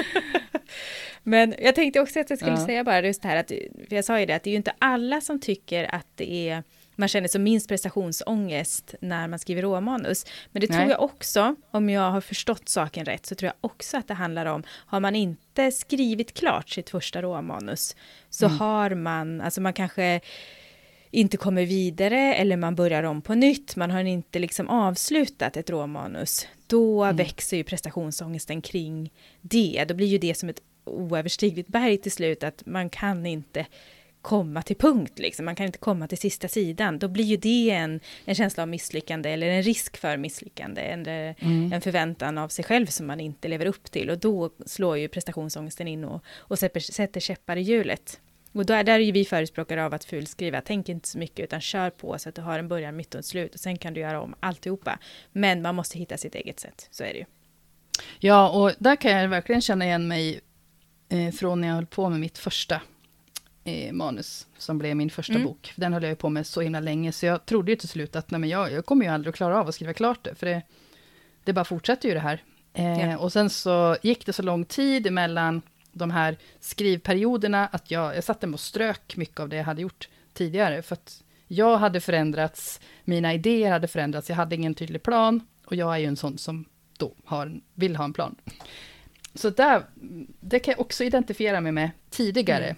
men jag tänkte också att jag skulle ja. säga bara just det här att, jag sa ju det, att det är ju inte alla som tycker att det är man känner som minst prestationsångest när man skriver råmanus. Men det Nej. tror jag också, om jag har förstått saken rätt, så tror jag också att det handlar om, har man inte skrivit klart sitt första råmanus, så mm. har man, alltså man kanske inte kommer vidare eller man börjar om på nytt, man har inte liksom avslutat ett råmanus, då mm. växer ju prestationsångesten kring det. Då blir ju det som ett oöverstigligt berg till slut, att man kan inte komma till punkt, liksom. man kan inte komma till sista sidan, då blir ju det en, en känsla av misslyckande eller en risk för misslyckande, eller mm. en förväntan av sig själv som man inte lever upp till och då slår ju prestationsångesten in och, och sätter, sätter käppar i hjulet. Och där, där är ju vi förespråkare av att fulskriva, tänk inte så mycket utan kör på så att du har en början, mitt och ett slut och sen kan du göra om alltihopa. Men man måste hitta sitt eget sätt, så är det ju. Ja, och där kan jag verkligen känna igen mig eh, från när jag höll på med mitt första eh, manus, som blev min första mm. bok. Den höll jag på med så himla länge, så jag trodde ju till slut att nej, men jag, jag kommer ju aldrig att klara av att skriva klart det, för det, det bara fortsätter ju det här. Eh, ja. Och sen så gick det så lång tid mellan de här skrivperioderna, att jag, jag satte mig och strök mycket av det jag hade gjort tidigare, för att jag hade förändrats, mina idéer hade förändrats, jag hade ingen tydlig plan, och jag är ju en sån som då har, vill ha en plan. Så där, det kan jag också identifiera mig med tidigare, mm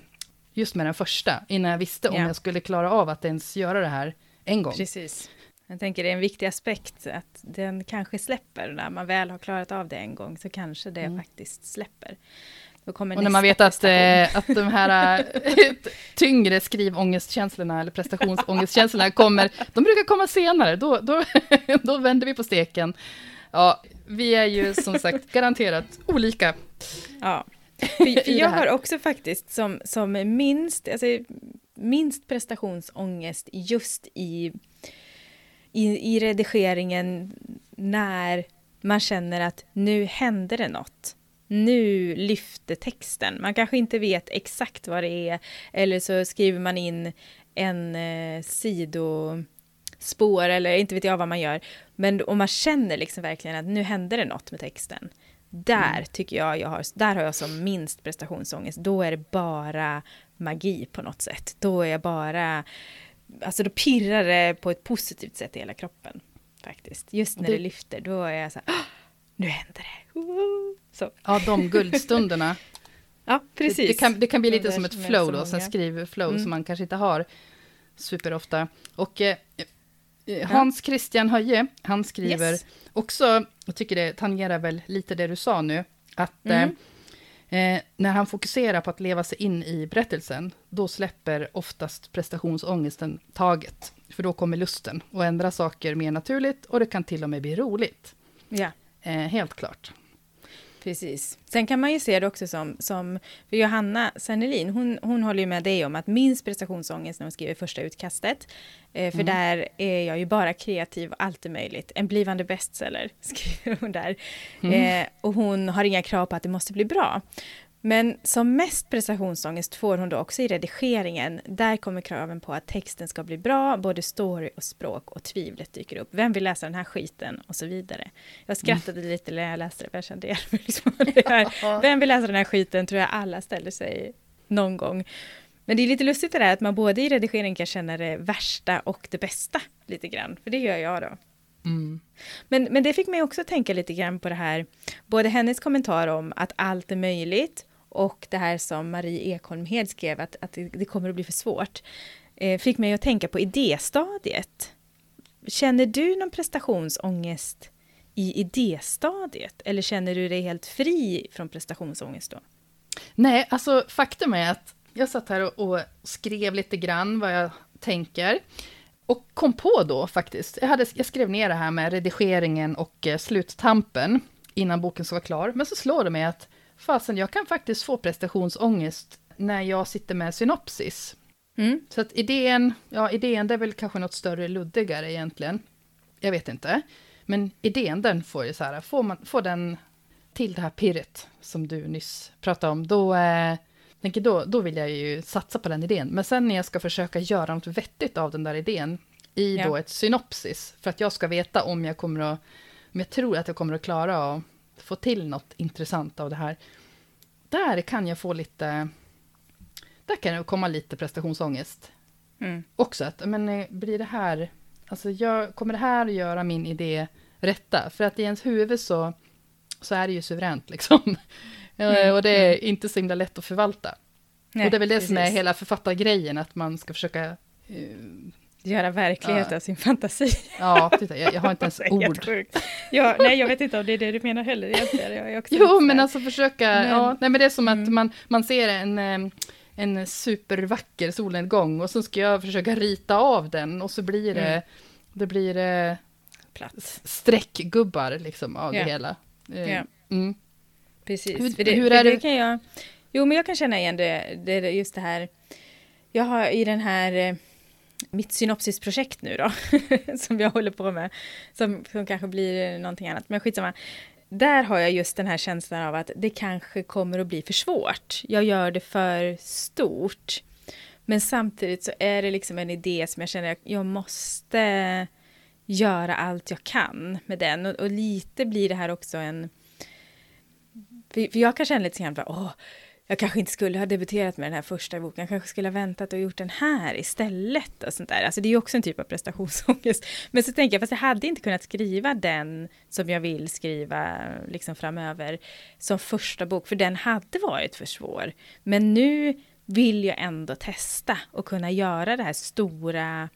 just med den första, innan jag visste om ja. jag skulle klara av att ens göra det här en gång. Precis. Jag tänker det är en viktig aspekt, att den kanske släpper, när man väl har klarat av det en gång, så kanske det mm. faktiskt släpper. och när man vet att, eh, att de här äh, tyngre skrivångestkänslorna, eller prestationsångestkänslorna kommer, de brukar komma senare, då, då, då vänder vi på steken. Ja, vi är ju som sagt garanterat olika. Ja. För, för jag har också faktiskt som, som minst, alltså, minst prestationsångest just i, i, i redigeringen när man känner att nu händer det något. Nu lyfter texten. Man kanske inte vet exakt vad det är eller så skriver man in en eh, sidospår eller inte vet jag vad man gör. Men om man känner liksom verkligen att nu händer det något med texten. Där mm. tycker jag jag har, där har jag som minst prestationsångest. Då är det bara magi på något sätt. Då är jag bara, alltså då pirrar det på ett positivt sätt i hela kroppen. Faktiskt. Just när det, det lyfter, då är jag så här, nu händer det. Så. Ja, de guldstunderna. ja, precis. Det, det, kan, det kan bli lite som ett flow då, sen skriver flow mm. som man kanske inte har superofta. Och eh Hans Christian Höje, han skriver yes också, jag tycker det tangerar väl lite det du sa nu, att mm. eh, när han fokuserar på att leva sig in i berättelsen, då släpper oftast prestationsångesten taget. För då kommer lusten och ändra saker mer naturligt och det kan till och med bli roligt. Ja. Eh, helt klart. Precis. Sen kan man ju se det också som, som för Johanna Sennelin, hon, hon håller ju med dig om att minst prestationsångest när hon skriver första utkastet. Eh, för mm. där är jag ju bara kreativ och allt är möjligt. En blivande bestseller skriver hon där. Mm. Eh, och hon har inga krav på att det måste bli bra. Men som mest prestationsångest får hon då också i redigeringen. Där kommer kraven på att texten ska bli bra, både story och språk och tvivlet dyker upp. Vem vill läsa den här skiten? Och så vidare. Jag skrattade mm. lite när jag läste det, för jag kände liksom det här. Vem vill läsa den här skiten? tror jag alla ställer sig någon gång. Men det är lite lustigt det där att man både i redigering kan känna det värsta och det bästa lite grann. För det gör jag då. Mm. Men, men det fick mig också tänka lite grann på det här, både hennes kommentar om att allt är möjligt och det här som Marie Ekholm Hed skrev, att, att det, kommer att bli för svårt, eh, fick mig att tänka på idéstadiet. Känner du någon prestationsångest i idéstadiet? Eller känner du dig helt fri från prestationsångest då? Nej, alltså faktum är att jag satt här och, och skrev lite grann vad jag tänker. Och kom på då faktiskt, jag, hade, jag skrev ner det här med redigeringen och eh, sluttampen innan boken så var klar. Men så slår det mig att fasen, jag kan faktiskt få prestationsångest när jag sitter med synopsis. Mm. Så att idén, ja idén det är väl kanske något större, luddigare egentligen. Jag vet inte. Men idén den får ju så här, får, man, får den till det här pirret som du nyss pratade om, då, eh, tänker då, då vill jag ju satsa på den idén. Men sen när jag ska försöka göra något vettigt av den där idén i Ja. då ett synopsis, för att jag ska veta om jag kommer att, om jag tror att jag kommer att klara att få till något intressant av det här. Där kan jag få lite, där kan det komma lite prestationsångest Mm. också. Att, men eh, blir det här, alltså jag, kommer det här att göra min idé rätta? För att i ens huvud så, så är det ju suveränt liksom. Eh, Mm, Och det är inte så himla lätt att förvalta. Nej, och det är väl det som är precis. hela författargrejen, att man ska försöka... eh, Göra verklighet Ja. av sin fantasi. ja, titta, jag, jag har inte ens Det ord. Ja, nej, jag vet inte om det är det du menar heller egentligen. Jag är också Jo, men alltså försöka, Men- ja, nej men det är som att Mm. man, man ser en, eh, en supervacker solnedgång och så ska jag försöka rita av den och så blir det, Mm. det blir eh, Platt. streckgubbar liksom av Ja. det hela. Eh, Ja. Mm. Precis. Hur- det, hur är det det- kan jag... Jo, men jag kan känna igen det, det är just det här... Jag har i den här... Mitt synopsisprojekt nu då, som jag håller på med, som, som kanske blir någonting annat, men skitsamma. Där har jag just den här känslan av att det kanske kommer att bli för svårt. Jag gör det för stort. Men samtidigt så är det liksom en idé som jag känner att jag måste göra allt jag kan med den. Och, och lite blir det här också en... För, för jag kan känna lite grann åh, jag kanske inte skulle ha debuterat med den här första boken, jag kanske skulle ha väntat och gjort den här istället och sånt där. Alltså det är ju också en typ av prestationsångest. Men så tänker jag, fast jag hade inte kunnat skriva den som jag vill skriva liksom framöver som första bok, för den hade varit för svår. Men nu vill jag ändå testa och kunna göra det här stora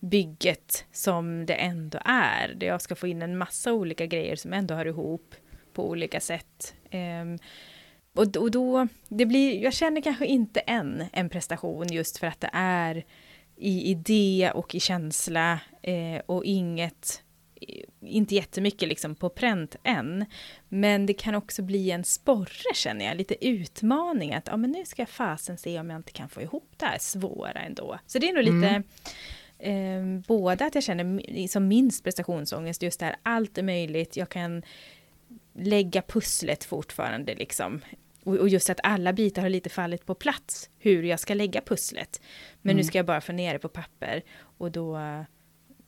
bygget som det ändå är. Där jag ska få in en massa olika grejer som ändå hör ihop på olika sätt. Um, och, och då, det blir, jag känner kanske inte än en prestation just för att det är i idé och i känsla eh, och inget, inte jättemycket liksom på pränt än. Men det kan också bli en sporre känner jag, lite utmaning att ja, men nu ska jag fasen se om jag inte kan få ihop det här svåra ändå. Så det är nog lite Mm. eh, både att jag känner som minst prestationsångest, just det här, allt är möjligt, jag kan lägga pusslet fortfarande liksom. Och, och just att alla bitar har lite fallit på plats, hur jag ska lägga pusslet. Men nu Mm. ska jag bara få ner det på papper och då,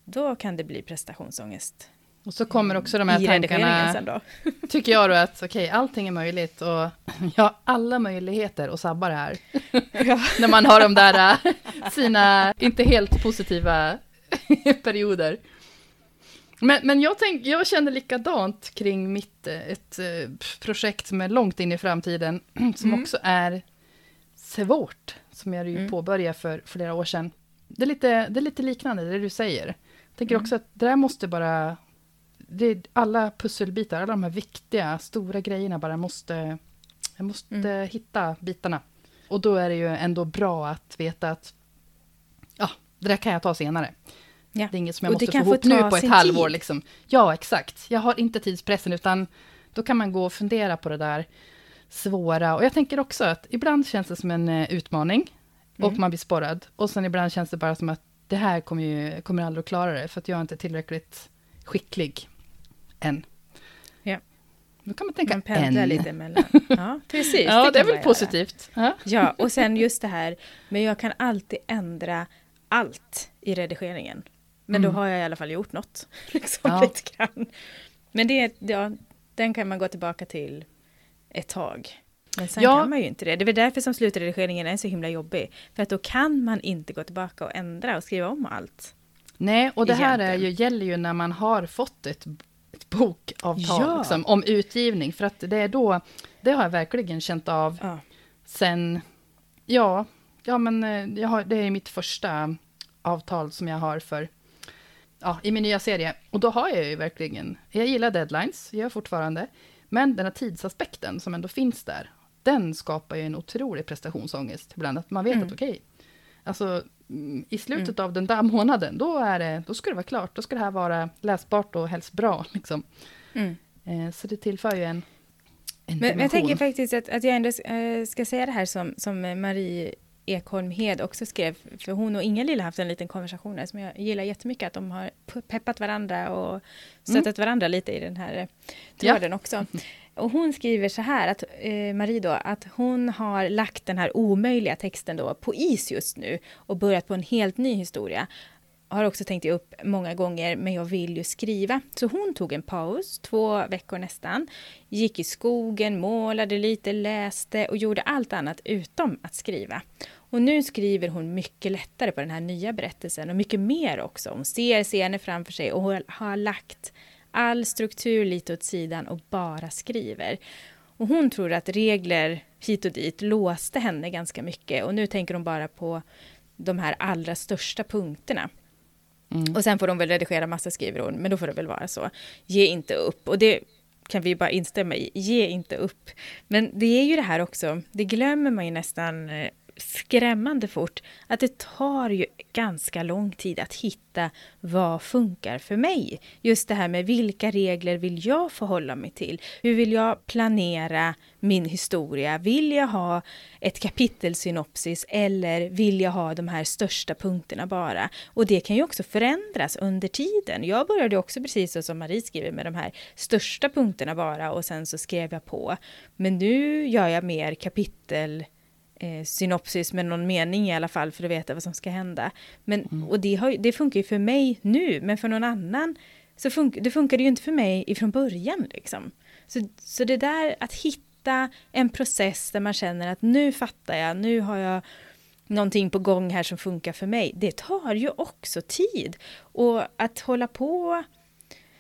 då kan det bli prestationsångest. Och så kommer också de här I tankarna, tycker jag då att okej, allting är möjligt och jag har alla möjligheter att sabba det här. När man har de där äh, sina inte helt positiva perioder. Men, men jag, tänk, jag känner likadant kring mitt eh, ett eh, projekt som är långt in i framtiden, som Mm. också är svårt, som jag ju Mm. påbörjade för flera år sedan. Det är, lite, det är lite liknande, det du säger. Jag tänker Mm. också att det där måste bara... Det är alla pusselbitar, alla de här viktiga, stora grejerna bara måste... Jag måste Mm. hitta bitarna. Och då är det ju ändå bra att veta att... Ja, det där kan jag ta senare. Ja. Det är inget som jag det måste få ihop nu på ett halvår. Liksom. Ja, exakt. Jag har inte tidspressen, utan då kan man gå och fundera på det där svåra. Och jag tänker också att ibland känns det som en eh, utmaning, och Mm. man blir sporrad. Och sen ibland känns det bara som att det här kommer ju kommer aldrig att klara det, för att jag är inte tillräckligt skicklig än. Ja. Då kan man tänka Man pendlar än. lite emellan. Ja, precis. Ja, det, är kan väl positivt. Ja. Ja, och sen just det här, men jag kan alltid ändra allt i redigeringen. Men då Mm. har jag i alla fall gjort något. Liksom, Ja. lite grann. Men det, ja, den kan man gå tillbaka till ett tag. Men sen Ja. kan man ju inte det. Det är väl därför som slutredigeringen är så himla jobbig. För att då kan man inte gå tillbaka och ändra och skriva om allt. Nej, och det här är ju, gäller ju när man har fått ett, ett bokavtal Ja. liksom, om utgivning. För att det är då, det har jag verkligen känt av Ja. sen, ja, ja men eh, jag har, det är mitt första avtal som jag har för, ja, i min nya serie. Och då har jag ju verkligen, jag gillar deadlines, gör jag fortfarande, men den här tidsaspekten som ändå finns där, den skapar ju en otrolig prestationsångest ibland. Att man vet Mm. att okej, alltså mm, i slutet av den där månaden, då, är det, då ska det vara klart. Då ska det här vara läsbart och helst bra. Liksom. Mm. Eh, så det tillför ju en, en Men, men jag dimension. tänker faktiskt att, att jag ändå eh, ska säga det här som, som Marie Ekholm Hed också skrev, för hon och Inga-Lill har haft en liten konversation här som jag gillar jättemycket, att de har peppat varandra och stöttat varandra lite i den här eh, Ja. tråden också. Och hon skriver så här, att, eh, Marie då, att hon har lagt den här omöjliga texten då på is just nu och börjat på en helt ny historia. Har också tänkt ge upp många gånger, men jag vill ju skriva. Så hon tog en paus, två veckor nästan, gick i skogen, målade lite, läste och gjorde allt annat utom att skriva. Och nu skriver hon mycket lättare på den här nya berättelsen och mycket mer också. Hon ser scener framför sig och har lagt all struktur lite åt sidan och bara skriver. Och hon tror att regler hit och dit låste henne ganska mycket och nu tänker hon bara på de här allra största punkterna. Mm. Och sen får de väl redigera massa skriver hon, men då får det väl vara så. Ge inte upp. Och det kan vi bara instämma i. Ge inte upp. Men det är ju det här också, det glömmer man ju nästan eh, skrämmande fort, att det tar ju ganska lång tid att hitta vad funkar för mig. Just det här med vilka regler vill jag förhålla mig till? Hur vill jag planera min historia? Vill jag ha ett kapitelsynopsis eller vill jag ha de här största punkterna bara? Och det kan ju också förändras under tiden. Jag började också precis så som Marie skriver med de här största punkterna bara och sen så skrev jag på. Men nu gör jag mer kapitel eh, synopsis med någon mening i alla fall för att veta vad som ska hända. Men, Och det, har, det funkar ju för mig nu, men för någon annan så fun, det funkade ju inte för mig ifrån början. Liksom. Så, så det där att hitta en process där man känner att nu fattar jag, nu har jag någonting på gång här som funkar för mig. Det tar ju också tid. Och att hålla på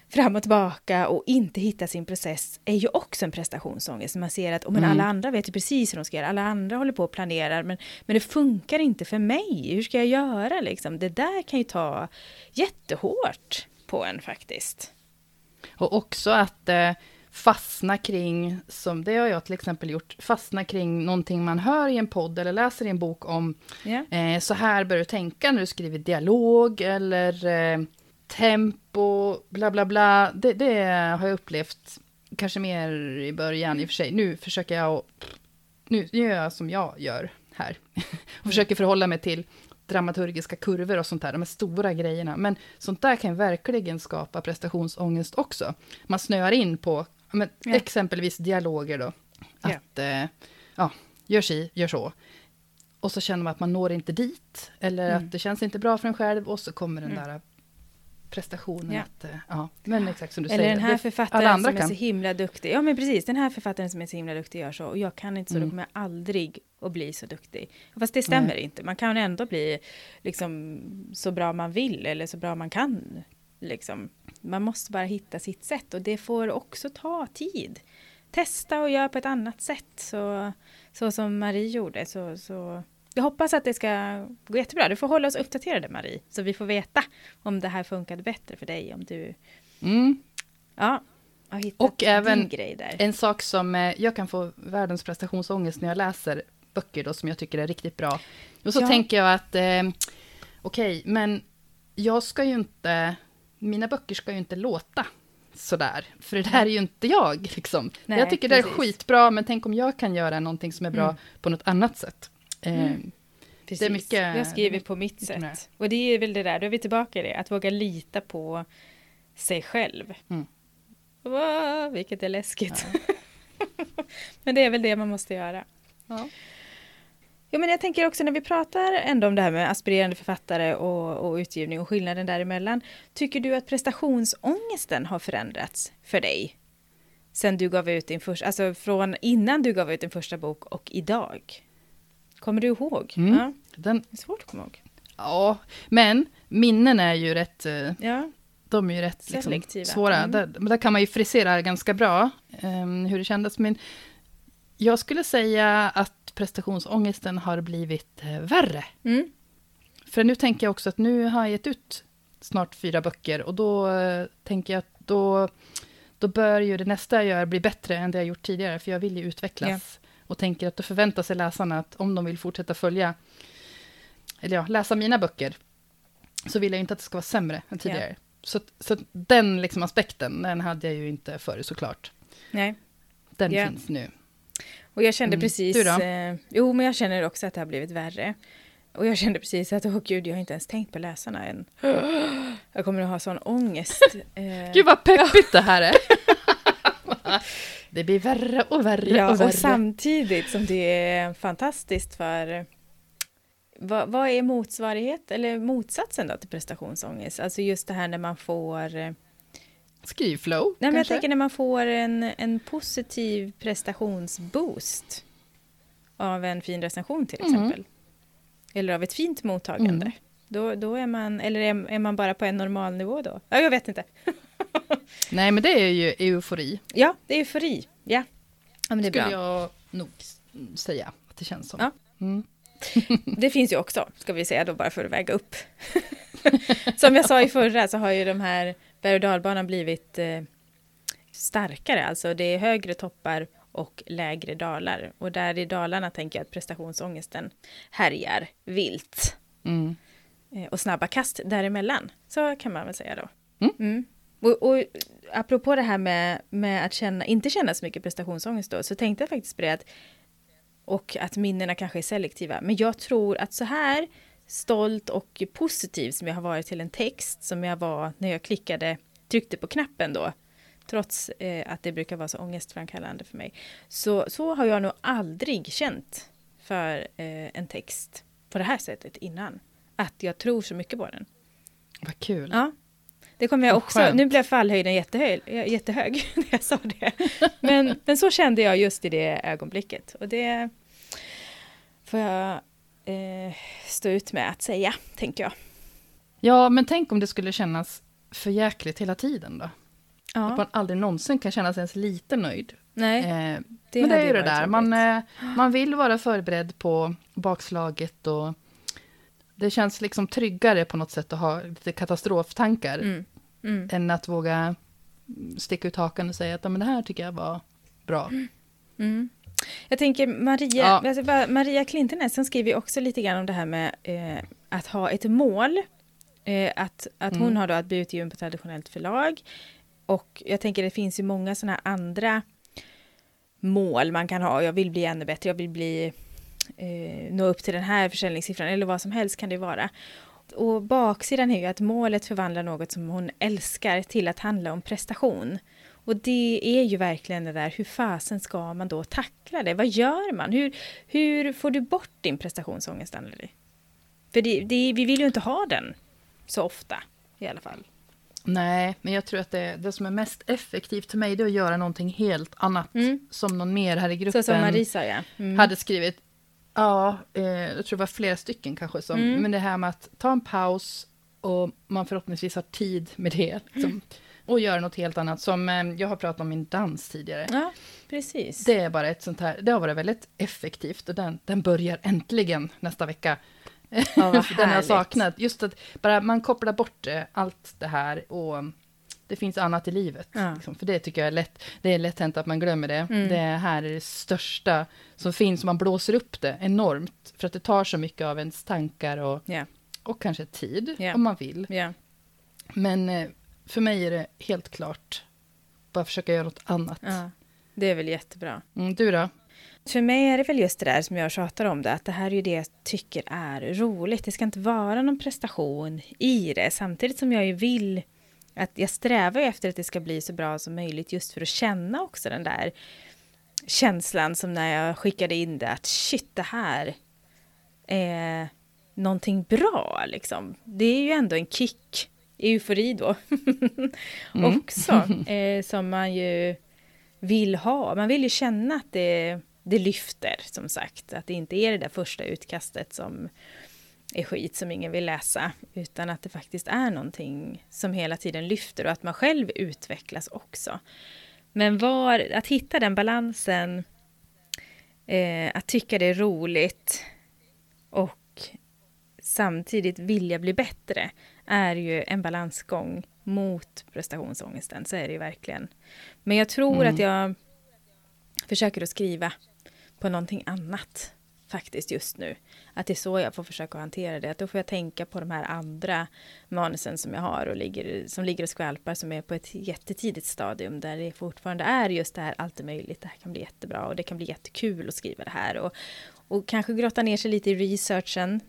fram och tillbaka och inte hitta sin process är ju också en prestationsångest. Man ser att oh, men Mm. alla andra vet ju precis hur de ska göra, alla andra håller på och planerar, men, men det funkar inte för mig. Hur ska jag göra liksom? Det där kan ju ta jättehårt på en faktiskt. Och också att eh, fastna kring, som det har jag till exempel gjort, fastna kring någonting man hör i en podd eller läser i en bok om, Ja. eh, så här bör du tänka när du skriver dialog eller eh, tempo, bla bla bla. Det, det har jag upplevt kanske mer i början i och för sig. Nu försöker jag, att- nu gör jag som jag gör här. och försöker förhålla mig till dramaturgiska kurvor och sånt där, de här stora grejerna. Men sånt där kan verkligen skapa prestationsångest också. Man snöar in på men, Ja. exempelvis dialoger då. Att, eh, ja, gör si, gör så. Och så känner man att man når inte dit, eller Mm. att det känns inte bra för en själv, och så kommer den där prestationen Ja. att, eh, ja, men exakt som du Eller säger. den här författaren som är kan. så himla duktig. Ja men precis, den här författaren som är så himla duktig gör så och jag kan inte så, Mm. då kommer jag aldrig att bli så duktig. Fast det stämmer Nej. inte. Man kan ändå bli liksom så bra man vill eller så bra man kan. Liksom. Man måste bara hitta sitt sätt och det får också ta tid. Testa och göra på ett annat sätt. Så, så som Marie gjorde. Så, så. Jag hoppas att det ska gå jättebra. Du får hålla oss uppdaterade Marie. Så vi får veta om det här funkade bättre för dig. Om du Mm. Ja, har hittat Och även din grej där. En sak som eh, jag kan få världens prestationsångest när jag läser böcker då, som jag tycker är riktigt bra. Och så Ja. tänker jag att, eh, okej, men jag ska ju inte, mina böcker ska ju inte låta sådär, för det där är ju inte jag. Liksom. Nej, jag tycker det är precis. skitbra, men tänk om jag kan göra någonting som är bra Mm. på något annat sätt. Mm. Precis. det är mycket- jag skriver på mitt sätt. Och det är väl det där, då är vi tillbaka i det, att våga lita på sig själv. Mm. Wow, vilket är läskigt. men det är väl det man måste göra. Ja. Ja, men jag tänker också när vi pratar ändå om det här med aspirerande författare och, och utgivning och skillnaden däremellan. Tycker du att prestationsångesten har förändrats för dig? Sen du gav ut din första, alltså från innan du gav ut din första bok och idag? Kommer du ihåg? Mm. Ja, Den, det är svårt att komma ihåg. ja, men minnen är ju rätt... Eh, Ja, de är ju rätt liksom, svåra. Mm. Där, där kan man ju frisera ganska bra ehm, hur det kändes. Men jag skulle säga att prestationsångesten har blivit eh, värre. mm. För nu tänker jag också att nu har jag gett ut snart fyra böcker och då eh, tänker jag att då, då bör ju det nästa jag gör bli bättre än det jag gjort tidigare, för jag vill ju utvecklas och tänker att då förväntar sig läsarna att om de vill fortsätta följa, eller ja, läsa mina böcker, så vill jag inte att det ska vara sämre än tidigare. Ja. Så, så den liksom aspekten, den hade jag ju inte förr såklart. Nej. Den ja. finns nu. Och jag kände mm. precis... Eh, jo, men jag känner också att det har blivit värre. Och jag kände precis att, åh gud, jag har inte ens tänkt på läsarna än. Jag kommer att ha sån ångest. Eh. Gud vad peppigt det här är. det blir värre och värre ja, och värre. Och samtidigt som det är fantastiskt för vad, vad, är motsvarighet eller motsatsen då till prestationsångest? Alltså just det här när man får Skrivflow? Nej, men jag tänker när man får en, en positiv prestationsboost av en fin recension till mm. exempel. Mm. Eller av ett fint mottagande. Mm. Då, då är man, eller är, är, man bara på en normal nivå då? Ja, jag vet inte. Nej, men det är ju eufori. Ja, det är eufori. Ja, ja men det är Skulle bra. jag nog säga att det känns som. Ja. Mm. det finns ju också, ska vi säga då, bara för att väga upp. som jag sa i förra så har ju de här berg och dalbanan blivit eh, starkare, alltså det är högre toppar och lägre dalar. Och där i dalarna tänker jag att prestationsångesten härjar vilt. Mm. Eh, och snabba kast däremellan, så kan man väl säga då. Mm. Och, och apropå det här med, med att känna, inte känna så mycket prestationsångest då, så tänkte jag faktiskt på det att och att minnena kanske är selektiva. Men jag tror att så här stolt och positiv som jag har varit till en text som jag var när jag klickade, tryckte på knappen då, trots eh, att det brukar vara så ångestframkallande för mig, så, så har jag nog aldrig känt för eh, en text på det här sättet innan. Att jag tror så mycket på den. Vad kul. Ja. Det kommer jag också, nu blev fallhöjden jättehög, jättehög när jag sa det. Men, men så kände jag just i det ögonblicket. Och det får jag eh, stå ut med att säga, tänker jag. Ja, men tänk om det skulle kännas för jäkligt hela tiden då? Ja. Att man aldrig någonsin kan känna sig ens lite nöjd. Nej, eh, det men det är ju det där, man, eh, man vill vara förberedd på bakslaget och det känns liksom tryggare på något sätt att ha lite katastroftankar. Mm. Mm. Än att våga sticka ut hakan och säga att men det här tycker jag var bra. Mm. mm. Jag tänker Maria, ja. alltså, Maria Klintenäs som skriver också lite grann om det här med eh, att ha ett mål. Eh, att att hon mm. har då att bli utgiven på traditionellt förlag. Och jag tänker det finns ju många sådana andra mål man kan ha. Jag vill bli ännu bättre, jag vill bli eh, nå upp till den här försäljningssiffran eller vad som helst kan det vara. Och baksidan är ju att målet förvandlar något som hon älskar till att handla om prestation. Och det är ju verkligen det där, hur fasen ska man då tackla det? Vad gör man? Hur, hur får du bort din prestationsångest, Anneli? För det, det, vi vill ju inte ha den så ofta, i alla fall. Nej, men jag tror att det, det som är mest effektivt för mig, det är att göra någonting helt annat. Mm. Som någon mer här i gruppen så som Marisa, ja. Mm. hade skrivit. Ja, eh, jag tror det var flera stycken kanske. Som, mm. Men det här med att ta en paus och man förhoppningsvis har tid med det. Liksom, och göra något helt annat. Som eh, jag har pratat om min dans tidigare. Ja, precis. Det är bara ett sånt här, det har varit väldigt effektivt. Och den, den börjar äntligen nästa vecka. Ja, den har saknat. Just att bara man kopplar bort eh, allt det här och det finns annat i livet. Ja. Liksom, för det tycker jag är lätt. Det är lätt hänt att man glömmer det. Mm. Det här är det största som finns. Man blåser upp det enormt. För att det tar så mycket av ens tankar och, yeah. och kanske tid, yeah. om man vill. Yeah. Men eh, för mig är det helt klart bara försöka göra något annat. Ja, det är väl jättebra. Mm, du då? För mig är det väl just det där som jag tjatar om det, att det här är ju det jag tycker är roligt. Det ska inte vara någon prestation i det, samtidigt som jag ju vill att jag strävar efter att det ska bli så bra som möjligt just för att känna också den där känslan som när jag skickade in det att shit det här är någonting bra liksom. Det är ju ändå en kick, eufori då mm. också, eh, som man ju vill ha. Man vill ju känna att det, det lyfter som sagt, att det inte är det där första utkastet som är skit som ingen vill läsa, utan att det faktiskt är någonting som hela tiden lyfter och att man själv utvecklas också. Men var, att hitta den balansen, eh, att tycka det är roligt och samtidigt vilja bli bättre, är ju en balansgång mot prestationsångesten, så är det ju verkligen. Men jag tror mm. att jag försöker att skriva på någonting annat faktiskt just nu. Att det är så jag får försöka hantera det. Att då får jag tänka på de här andra manusen som jag har och ligger, som ligger och skvalpar som är på ett jättetidigt stadium där det fortfarande är just det här allt är möjligt. Det här kan bli jättebra och det kan bli jättekul att skriva det här och, och kanske grotta ner sig lite i researchen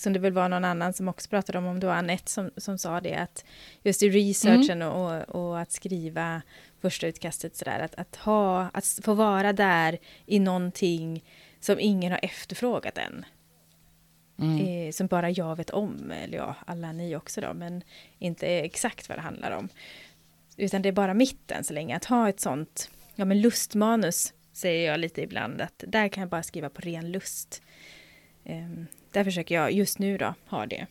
som det väl var någon annan som också pratade om, om det var Anette som, som sa det, att just i researchen mm. och, och, att skriva första utkastet sådär, att, att, ha, att få vara där i någonting som ingen har efterfrågat än. Mm. Eh, som bara jag vet om, eller ja, alla ni också då, men inte exakt vad det handlar om. Utan det är bara mitt än så länge, att ha ett sånt, ja men lustmanus säger jag lite ibland, att där kan jag bara skriva på ren lust. Eh, där försöker jag just nu då ha det.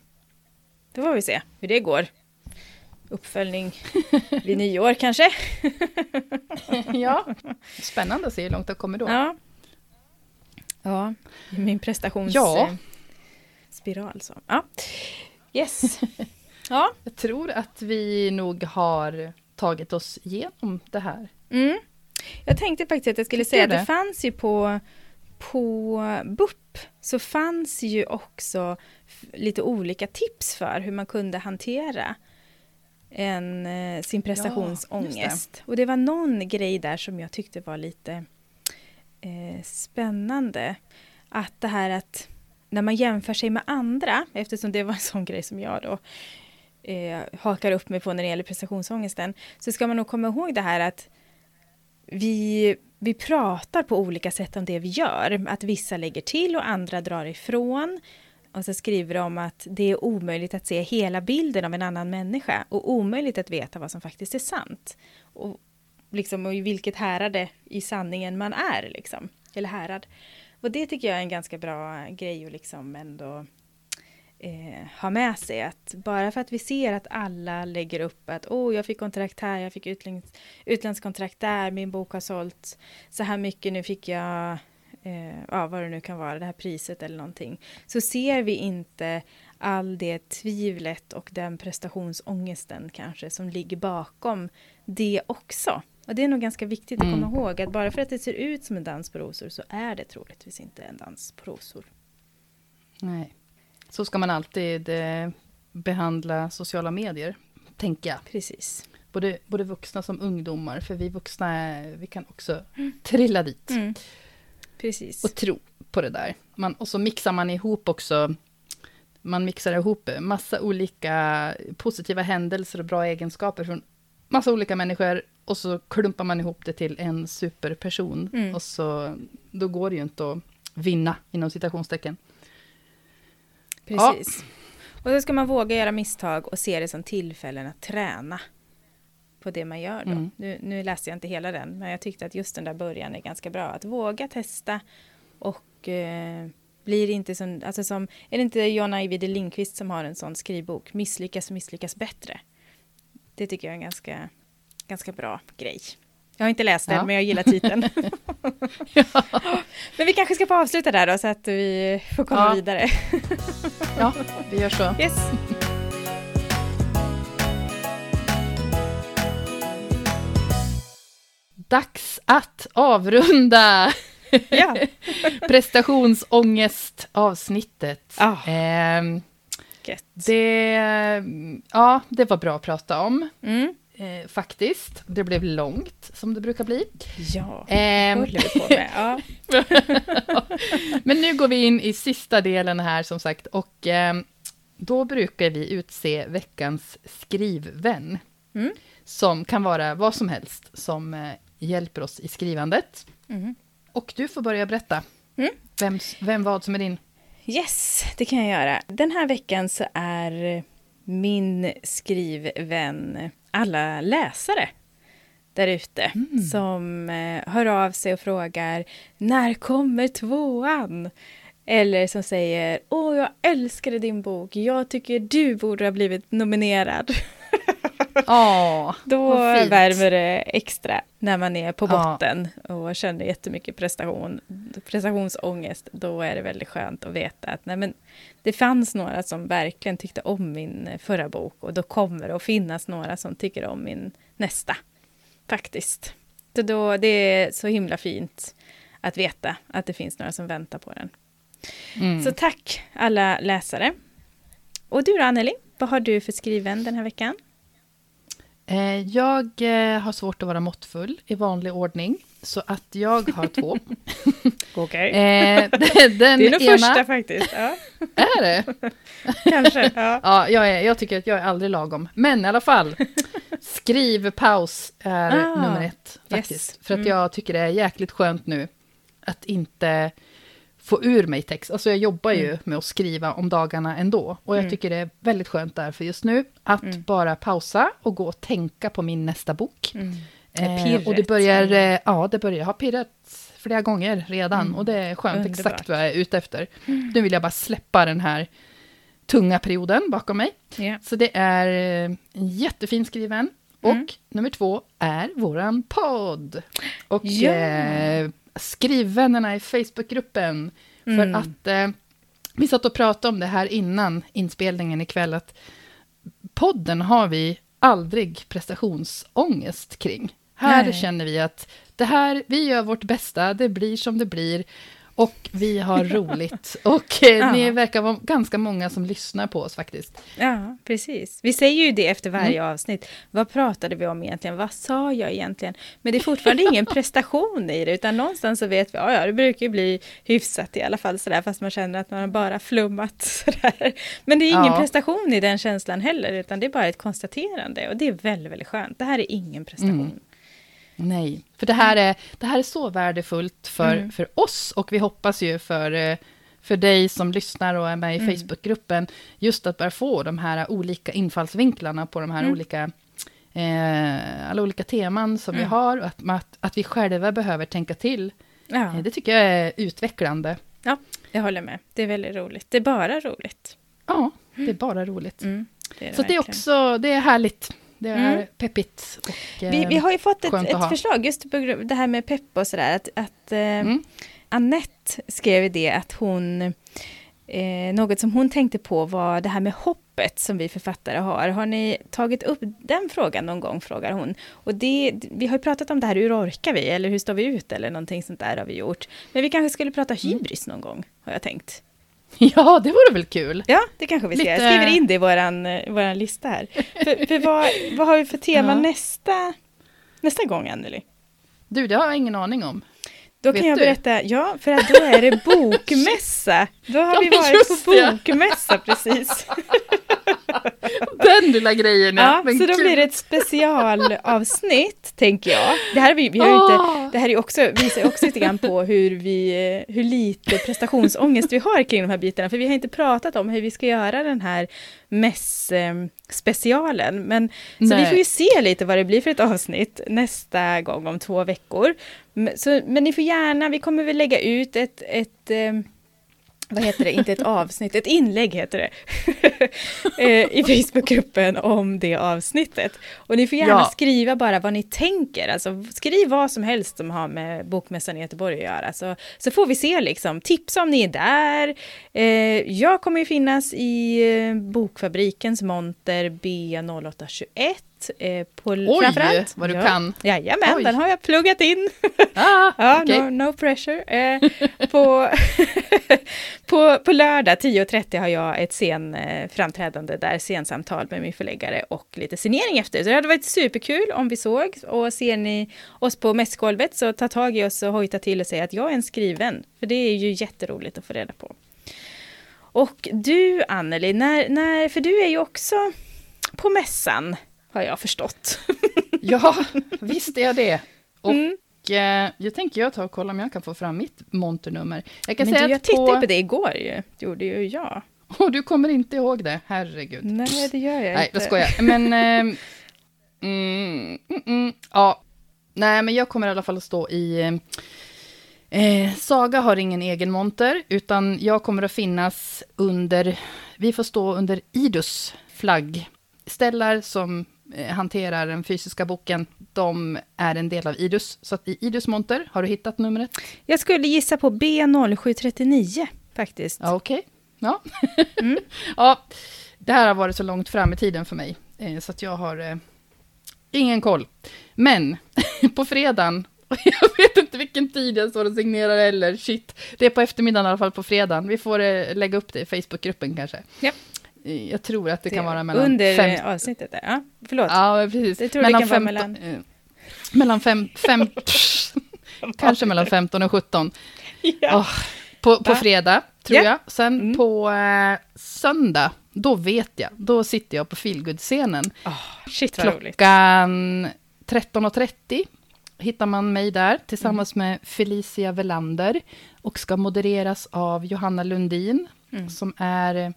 Då får vi se hur det går. Uppföljning vid nyår kanske? ja, spännande att se hur långt det kommer då. Ja, ja min prestationsspiral. Ja. Så. Ja. Yes. ja. Jag tror att vi nog har tagit oss igenom det här. Mm. Jag tänkte faktiskt att jag skulle säga att det fanns ju på på BUP så fanns ju också lite olika tips för hur man kunde hantera en, eh, sin prestationsångest. Ja, det. Och det var någon grej där som jag tyckte var lite eh, spännande. Att det här att när man jämför sig med andra, eftersom det var en sån grej som jag då eh, hakar upp mig på när det gäller prestationsångesten, så ska man nog komma ihåg det här att vi vi pratar på olika sätt om det vi gör. Att vissa lägger till och andra drar ifrån. Och så skriver de att det är omöjligt att se hela bilden av en annan människa och omöjligt att veta vad som faktiskt är sant. Och, liksom, och i vilket härade i sanningen man är, liksom. Eller härad. Och det tycker jag är en ganska bra grej att liksom ändå eh, ha med sig att bara för att vi ser att alla lägger upp att åh, oh, jag fick kontrakt här, jag fick utländsk, utlandskontrakt där, min bok har sålt så här mycket, nu fick jag eh, ja, vad det nu kan vara, det här priset eller någonting, så ser vi inte all det tvivlet och den prestationsångesten kanske som ligger bakom det också. Och det är nog ganska viktigt att komma mm. ihåg att bara för att det ser ut som en dans på rosor så är det troligtvis inte en dans på rosor. Nej. Så ska man alltid eh, behandla sociala medier, tänker jag. Precis. Både, både vuxna som ungdomar, för vi vuxna vi kan också mm. trilla dit. Mm. Precis. Och tro på det där. Man, och så mixar man ihop också, man mixar ihop massa olika positiva händelser och bra egenskaper från massa olika människor och så klumpar man ihop det till en superperson. Mm. Och så, då går det ju inte att vinna, inom citationstecken. Precis. Ja. Och då ska man våga göra misstag och se det som tillfällen att träna på det man gör då. Mm. Nu, nu läste jag inte hela den, men jag tyckte att just den där början är ganska bra. Att våga testa och eh, blir inte som, alltså som, är det inte John Ajvide Lindqvist som har en sån skrivbok, misslyckas misslyckas bättre. Det tycker jag är en ganska, ganska bra grej. Jag har inte läst den, ja. men jag gillar titeln. ja. Men vi kanske ska få avsluta där då, så att vi får komma ja. vidare. ja, vi gör så. Yes. Dags att avrunda ja. prestationsångest-avsnittet. Eh, det, ja, det var bra att prata om. Mm eh, faktiskt. Det blev långt, som det brukar bli. Ja, eh, håller vi på med. Ja. Men nu går vi in i sista delen här, som sagt, och eh, då brukar vi utse veckans skrivvän, mm. som kan vara vad som helst, som eh, hjälper oss i skrivandet. Mm. Och du får börja berätta, mm. vem, vem vad som är din. Yes, det kan jag göra. Den här veckan så är min skrivvän alla läsare där ute mm. som eh, hör av sig och frågar när kommer tvåan? Eller som säger åh jag älskade din bok, jag tycker du borde ha blivit nominerad. Oh, Då värmer det extra när man är på botten oh. och känner jättemycket prestation, prestationsångest. Då är det väldigt skönt att veta att nej, men det fanns några som verkligen tyckte om min förra bok och då kommer det att finnas några som tycker om min nästa. Faktiskt. Så då, det är så himla fint att veta att det finns några som väntar på den. Mm. Så tack alla läsare. Och du då Anneli, vad har du för skriven den här veckan? Eh, jag eh, har svårt att vara måttfull i vanlig ordning, så att jag har två. Okej. Eh, den Det är nog ena, första faktiskt. Ja, Är det? kanske. Ja. Ja, jag, är, jag tycker att jag är aldrig lagom. Men i alla fall, skrivpaus är Ah, nummer ett faktiskt. yes. För att Mm. jag tycker det är jäkligt skönt nu att inte få ur mig text. Alltså jag jobbar ju med att skriva om dagarna ändå. Och jag Mm. tycker det är väldigt skönt därför just nu att Mm. bara pausa och gå och tänka på min nästa bok. Mm. Eh, och det börjar, eh, ja, det börjar ha pirrat flera gånger redan. Mm. Och det är skönt, Underbart. exakt vad jag är ute efter. Nu vill jag bara släppa den här tunga perioden bakom mig. Ja. Så det är eh, jättefin skriven. Och Mm. nummer två är våran podd. Och Ja. eh, skrivvännerna i Facebookgruppen. För Mm. att eh, vi satt och pratade om det här innan inspelningen ikväll. Att podden har vi aldrig prestationsångest kring. Här Nej. känner vi att det här, vi gör vårt bästa, det blir som det blir. Och vi har roligt. Och eh, Ja. ni verkar vara ganska många som lyssnar på oss faktiskt. Ja, precis. Vi säger ju det efter varje Mm. avsnitt. Vad pratade vi om egentligen? Vad sa jag egentligen? Men det är fortfarande ingen prestation i det, utan någonstans så vet vi, ja, ja, det brukar ju bli hyfsat i alla fall sådär, fast man känner att man har bara flummat sådär. Men det är ingen Ja. prestation i den känslan heller, utan det är bara ett konstaterande och det är väldigt, väldigt skönt. Det här är ingen prestation. Mm. Nej, för det här är, det här är så värdefullt för, Mm. för oss och vi hoppas ju för, eh, för dig som lyssnar och är med i Mm. Facebookgruppen, just att bara få de här olika infallsvinklarna på de här Mm. olika, eh, alla olika teman som vi Mm. har, och att, att, att vi själva behöver tänka till. Ja, Eh, Det tycker jag är utvecklande. jag håller med. Det är väldigt roligt. Det är bara roligt. Ja, det är bara roligt. Mm, det är det Så det är verkligen. också, det är härligt. Det är Mm. peppigt. Och, Vi, eh, vi har ju fått ett, ett förslag, just på det här med pepp och sådär, att, att eh, Mm. Annette skrev det att hon, eh, något som hon tänkte på var det här med hoppet som vi författare har. Har ni tagit upp den frågan någon gång, frågar hon. Och det, vi har ju pratat om det här, hur orkar vi, eller hur står vi ut, eller någonting sånt där har vi gjort. Men vi kanske skulle prata Mm. hybris någon gång, har jag tänkt. Ja, det vore väl kul. Ja, det kanske vi ska Lite-. Jag skriver in det i våran, eh, våran lista här. för, för vad, vad har vi för tema Ja. nästa, nästa gång, Anneli? Du, det har jag ingen aning om. Då Vet kan jag du? berätta, ja, för att då är det bokmässa. Då har Ja, vi varit på det. bokmässa precis. Den lilla grejen, Ja, Men så då gud. blir det ett specialavsnitt, tänker jag. Det här, är vi, vi har ju inte, Åh! det här är också, visar också lite grann på hur, vi, hur lite prestationsångest vi har kring de här bitarna. För vi har inte pratat om hur vi ska göra den här mäss-specialen. Men, så Nej. vi får ju se lite vad det blir för ett avsnitt nästa gång om två veckor. Men, så, men ni får gärna, vi kommer väl lägga ut ett, ett eh, vad heter det, inte ett avsnitt, ett inlägg heter det, eh, i Facebookgruppen om det avsnittet. Och ni får gärna Ja. skriva bara vad ni tänker, alltså skriv vad som helst som har med Bokmässan i Göteborg att göra, så, så får vi se liksom, tipsa om ni är där. Eh, jag kommer ju finnas i eh, Bokfabrikens monter B0821. Eh, på, Oj, framförallt. vad du ja. kan. Jajamän, Oj. den har jag pluggat in. Ah, Ja, okej. no, no pressure. Eh, på, på, på lördag 10.30 har jag ett scen, eh, framträdande där, scensamtal med min förläggare och lite signering efter. Så det hade varit superkul om vi såg och ser ni oss på mässgolvet så ta tag i oss och hojta till och säga att jag är en skriven. För det är ju jätteroligt att få reda på. Och du Anneli, när, när, för du är ju också på mässan har jag förstått. Ja, visst är jag det. Och Mm. eh, jag tänker jag tar och kollar om jag kan få fram mitt monternummer. Jag kan Men säga du, jag att tittade på... på det igår ju, gjorde ju jag. Och du kommer inte ihåg det, herregud. Nej, det gör jag Nej, inte. jag skojar. Men... ehm, mm, mm, ja. Nej, men jag kommer i alla fall att stå i... Eh, Saga har ingen egen monter, utan jag kommer att finnas under... Vi får stå under Idus flagg. Ställar som eh, hanterar den fysiska boken, de är en del av Idus. Så i Idus monter, har du hittat numret? Jag skulle gissa på B0739 faktiskt. Ja, okej. Ja. Mm. ja, det här har varit så långt fram i tiden för mig, eh, så att jag har eh, ingen koll. Men på fredagen, Jag vet inte vilken tid jag står och signerar eller shit. Det är på eftermiddagen i alla fall på fredagen. Vi får eh, lägga upp det i Facebookgruppen kanske. Ja. Jag tror att det, kan vara mellan Under fem... avsnittet där. Ja, förlåt. Ja, precis. Jag tror det kan vara mellan- eh, mellan fem... fem kanske mellan 15 och 17. Ja. Åh, på, på fredag, tror Ja. jag. Sen Mm. på eh, söndag, då vet jag. Då sitter jag på Feelgood-scenen. Åh, shit. Klockan 13.30 hittar man mig där tillsammans Mm. med Felicia Velander och ska modereras av Johanna Lundin Mm. som är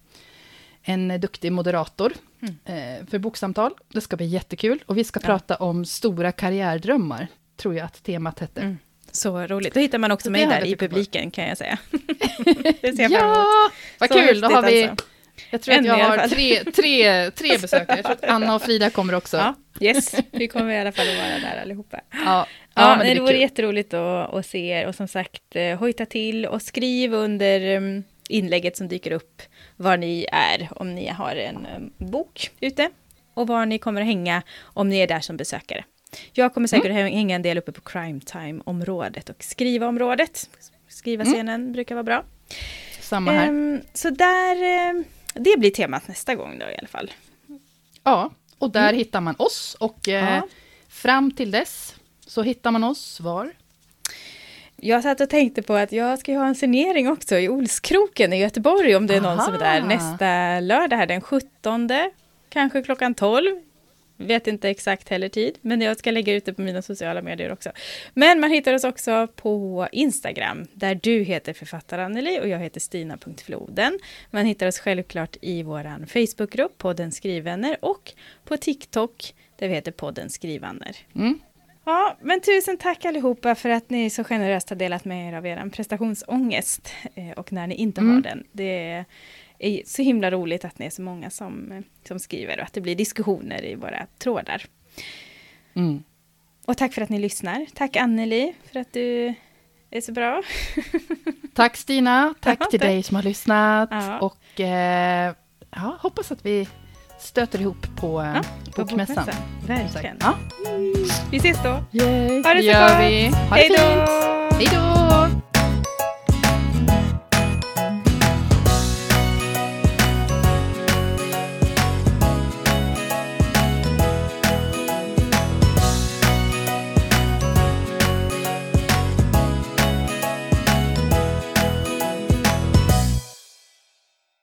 en duktig moderator Mm. eh, för boksamtal. Det ska bli jättekul och vi ska Ja. prata om stora karriärdrömmar, tror jag att temat hette. Mm. Så roligt. Då hittar man också Så mig det där i tittat på. publiken kan jag säga. det ser jag. Ja, vad Så kul! Då har vi, alltså. jag tror att jag har tre, tre, tre besökare. Jag tror att Anna och Frida kommer också. Ja, yes. Vi kommer i alla fall att vara där allihopa. Ja, Ja, men men det, blir vore kul. jätteroligt att, att se er och som sagt eh, hojta till och skriv under um, inlägget som dyker upp var ni är om ni har en um, bok ute och var ni kommer att hänga om ni är där som besökare. Jag kommer säkert Mm. hänga en del uppe på crime time-området och skriva-området. Skriva-scenen brukar vara bra. Mm. Samma här. Ehm, så där, ehm, det blir temat nästa gång då i alla fall. Ja, och där hittar man oss. Och eh, Mm. Ja. fram till dess så hittar man oss var? Jag satt och tänkte på att jag ska ha en signering också i Olskroken i Göteborg om det är någon som är där Aha. nästa lördag här den 17, kanske klockan 12. Vet inte exakt heller tid, men jag ska lägga ut det på mina sociala medier också. Men man hittar oss också på Instagram, där du heter författare Anneli och jag heter Stina.floden. Man hittar oss självklart i vår Facebookgrupp, podden Skrivvänner, och på TikTok, där vi heter podden Skrivvänner. Mm. Ja, men tusen tack allihopa för att ni så generöst har delat med er av er prestationsångest. Eh, och när ni inte Mm. har den. Det är så himla roligt att ni är så många som, eh, som skriver och att det blir diskussioner i våra trådar. Mm. Och tack för att ni lyssnar. Tack Anneli för att du är så bra. Tack Stina, tack Ja, till tack. dig som har lyssnat. Ja. Och eh, ja, hoppas att vi stöter ihop på eh, Ja, på bokmässan. Verkligen. Ja. Vi ses då. Yay. Ha det så gör gott. vi. Ha det Hej då! Hej då!